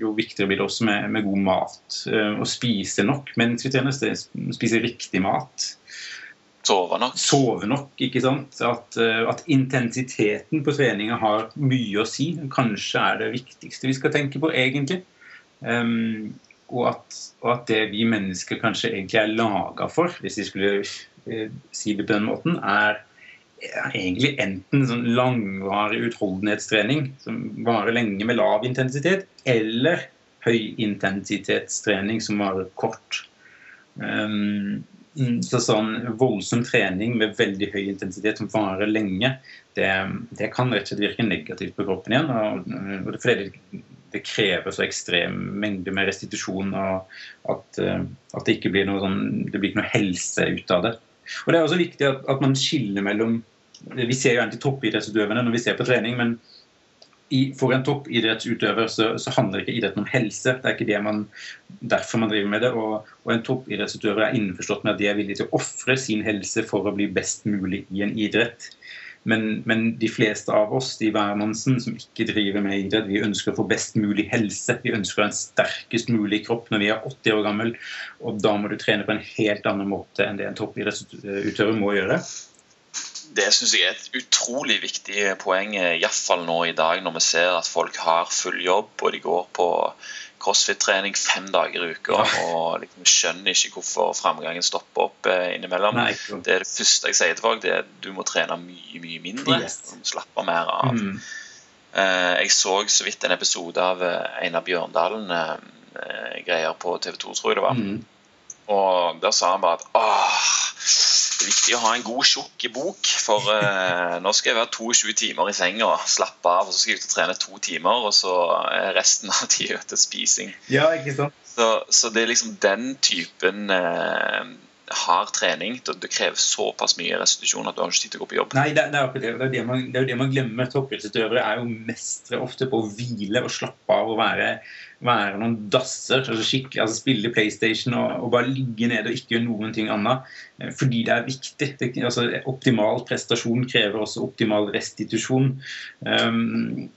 jo viktigere blir det også med, med god mat. Uh, å spise nok mens vi trener, spise riktig mat. Sove nok. Sove nok, ikke sant. At, uh, at intensiteten på treninga har mye å si. Kanskje er det viktigste vi skal tenke på, egentlig. Um, og, at, og, at, det vi mennesker kanskje egentlig er laga for, hvis vi skulle uh, si det på den måten, er, egentlig enten sånn langvarig utholdenhetstrening som varer lenge med lav intensitet, eller høyintensitetstrening som varer kort. Um, så sånn voldsom trening med veldig høy intensitet som varer lenge, det, det kan rett og slett virke negativt på kroppen igjen. Og, og det, fordi det, det krever så ekstrem mengde med restitusjon og at, eh, at det ikke blir noe, sånn, det blir ikke noe helse ut av det. Og Det er også viktig at, at man skiller mellom Vi ser jo alltid toppidrettsutøverne når vi ser på trening, men i, for en toppidrettsutøver så, så, handler ikke idretten om helse. Det er ikke det man, derfor man driver med det. Og, og en toppidrettsutøver er innforstått med at de er villige til å ofre sin helse for å bli best mulig i en idrett. Men, men, de fleste av oss de hvermannsen som ikke driver med idrett, vi ønsker å få best mulig helse. Vi ønsker en sterkest mulig kropp når vi er 80 år gammel. Og da må du trene på en helt annen måte enn det en toppidrettsutøver må gjøre. Det syns jeg er et utrolig viktig poeng, iallfall nå i dag når vi ser at folk har full jobb og de går på crossfit-trening fem dager i uka ja. og liksom skjønner ikke hvorfor framgangen stopper opp eh, innimellom. Nei, det er det første jeg sier til folk. det er at Du må trene mye mye mindre. Yes. Slappe mer av. Mm. Eh, jeg så så vidt en episode av eh, Einar Bjørndalen greier på TV 2, tror jeg det var. Mm. Og der sa han bare at åh, det er viktig å ha en god, tjukk bok. For eh, nå skal jeg være 22 timer i senga, slappe av, og så skal jeg ut og trene to timer. Og så er resten av tida til spising. Ja, ikke sant? Så, så, det er liksom den typen eh, hard trening. Det, det, krever såpass mye restitusjon at du har ikke tid til å gå på jobb. Nei, det, det, er, det, er det, man, det jo det man glemmer. Toppidrettsutøvere er jo mestre ofte på å hvile og slappe av og være, være noen dasser. Altså skikkelig, altså Spille PlayStation og, og, bare ligge nede og ikke gjøre noen ting annet. Eh, fordi det er viktig. altså, optimal prestasjon krever også optimal restitusjon. Um,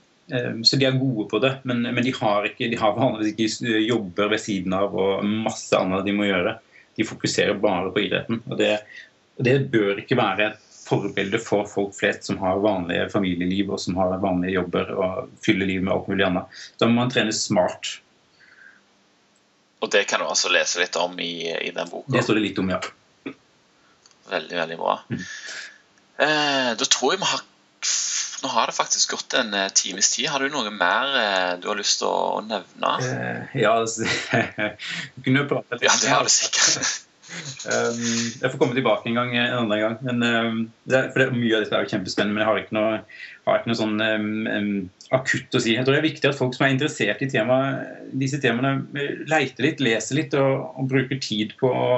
så de er gode på det, men, men de, har ikke, de har vanligvis ikke jobber ved siden av og masse annet de må gjøre de fokuserer bare på idretten. Og det, det bør ikke være et forbilde for folk flest som har vanlige familieliv og som har vanlige jobber og fyller livet med alt mulig annet. Da må man trene smart. Og det kan du altså lese litt om i, i den boka? Det står det litt om, ja. Veldig, veldig bra. Mm. Eh, da tror jeg vi har nå har det faktisk gått en eh, times tid. Har du noe mer eh, du har lyst til å nevne? Eh, ja, altså, kunne prate litt. Ja, det har du sikkert. Um, jeg får komme tilbake en gang en annen gang. Men, um, det, for det, Mye av dette er jo kjempespennende, men jeg har ikke noe, har ikke noe sånn um, akutt å si. Jeg tror det er viktig at folk som er interessert i tema, disse temaene, leiter litt, leser litt og, og bruker tid på å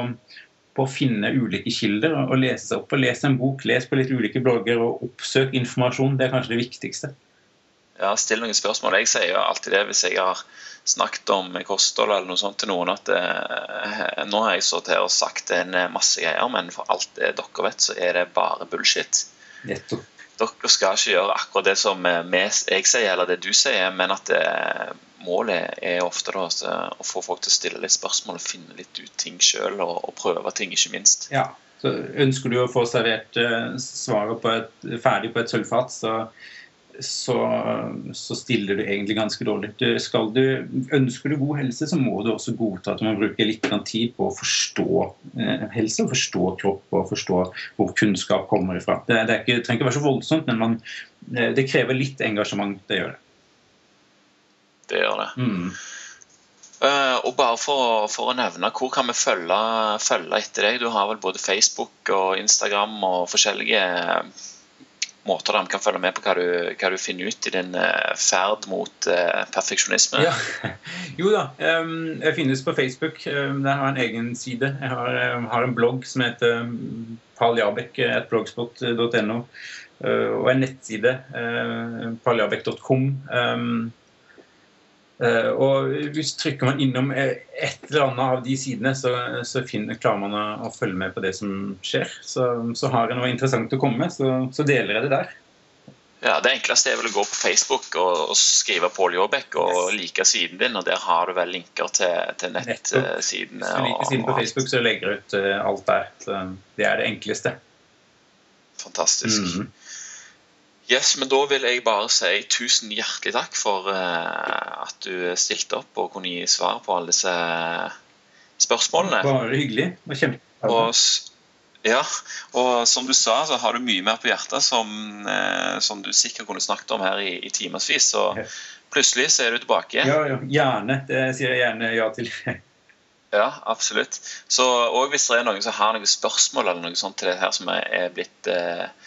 på å finne ulike kilder og lese opp. og Lese en bok, les på litt ulike blogger og oppsøk informasjon. Det er kanskje det viktigste. Ja, Still noen spørsmål. Jeg sier jo alltid det hvis jeg har snakket om kosthold eller noe sånt til noen, at eh, nå har jeg stått her og sagt en masse greier, men for alt det dere vet, så er det bare bullshit. Nettopp. Dere skal ikke gjøre akkurat det som jeg sier, eller det du sier, men at det, målet er ofte da, å få folk til å stille litt spørsmål og finne litt ut ting sjøl, og, og, prøve ting, ikke minst. Ja, så Ønsker du å få servert uh, svaret på et, ferdig på et sølvfat, så, så, så, stiller du egentlig ganske dårlig. Du, du, ønsker du god helse, så må du også godta at man bruker litt tid på å forstå helse, helse, forstå kropp og forstå hvor kunnskap kommer ifra. Det, det, ikke, det trenger ikke være så voldsomt, men man, uh, det krever litt engasjement. det gjør det det gjør det. Mm. Uh, og bare for, for, å nevne, hvor kan vi følge, følge, etter deg? Du har vel både Facebook og Instagram og forskjellige måter de kan følge med på hva du, hva du finner ut i din uh, ferd mot uh, perfeksjonisme? Ja. Jo da, um, jeg finnes på Facebook. Um, der har jeg en egen side. Jeg har, um, har en blogg som heter paljabek.blogspot.no. Uh, og en nettside, paljabek.com. Uh, og hvis trykker man innom et eller annet av de sidene, så, så finner, klarer man å, å, følge med på det som skjer. Så, så har jeg noe interessant å komme med, så, så, deler jeg det der. Ja, Det enkleste er vel å gå på Facebook og, og skrive Pål Jåbekk og yes. like siden din. og Der har du vel linker til, til nettsidene. Hvis du liker siden på Facebook, så legger du ut uh, alt der. Så det er det enkleste. Fantastisk. Mm -hmm. Yes, men Da vil jeg bare si tusen hjertelig takk for uh, at du stilte opp og kunne gi svar på alle disse spørsmålene. Bare hyggelig. Og kjempespennende. Ja, og som du sa, så har du mye mer på hjertet som, uh, som du sikkert kunne snakket om her i, i timevis. Så plutselig så er du tilbake. Ja, ja, gjerne. Det sier jeg gjerne ja til. Ja, absolutt. Så òg Hvis det er noen som har noen spørsmål eller noe sånt til det her som er blitt eh, Eh,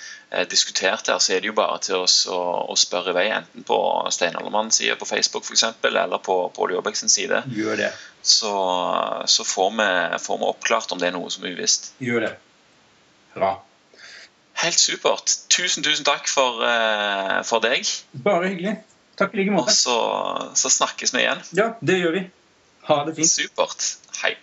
diskutert her, så er det jo bare til oss å, å spørre i vei, enten på Stein Allermanns side på Facebook for eksempel, eller på Pål Jåbæk sin side. Gjør det. Så, så får, vi, får, vi, oppklart om det er noe som er uvisst. Gjør det. Bra. Helt supert. Tusen, tusen takk for, uh, for deg. Bare hyggelig. Takk i like måte. Og så, så snakkes vi igjen. Ja, det gjør vi. Ha det fint. Supert. Hei.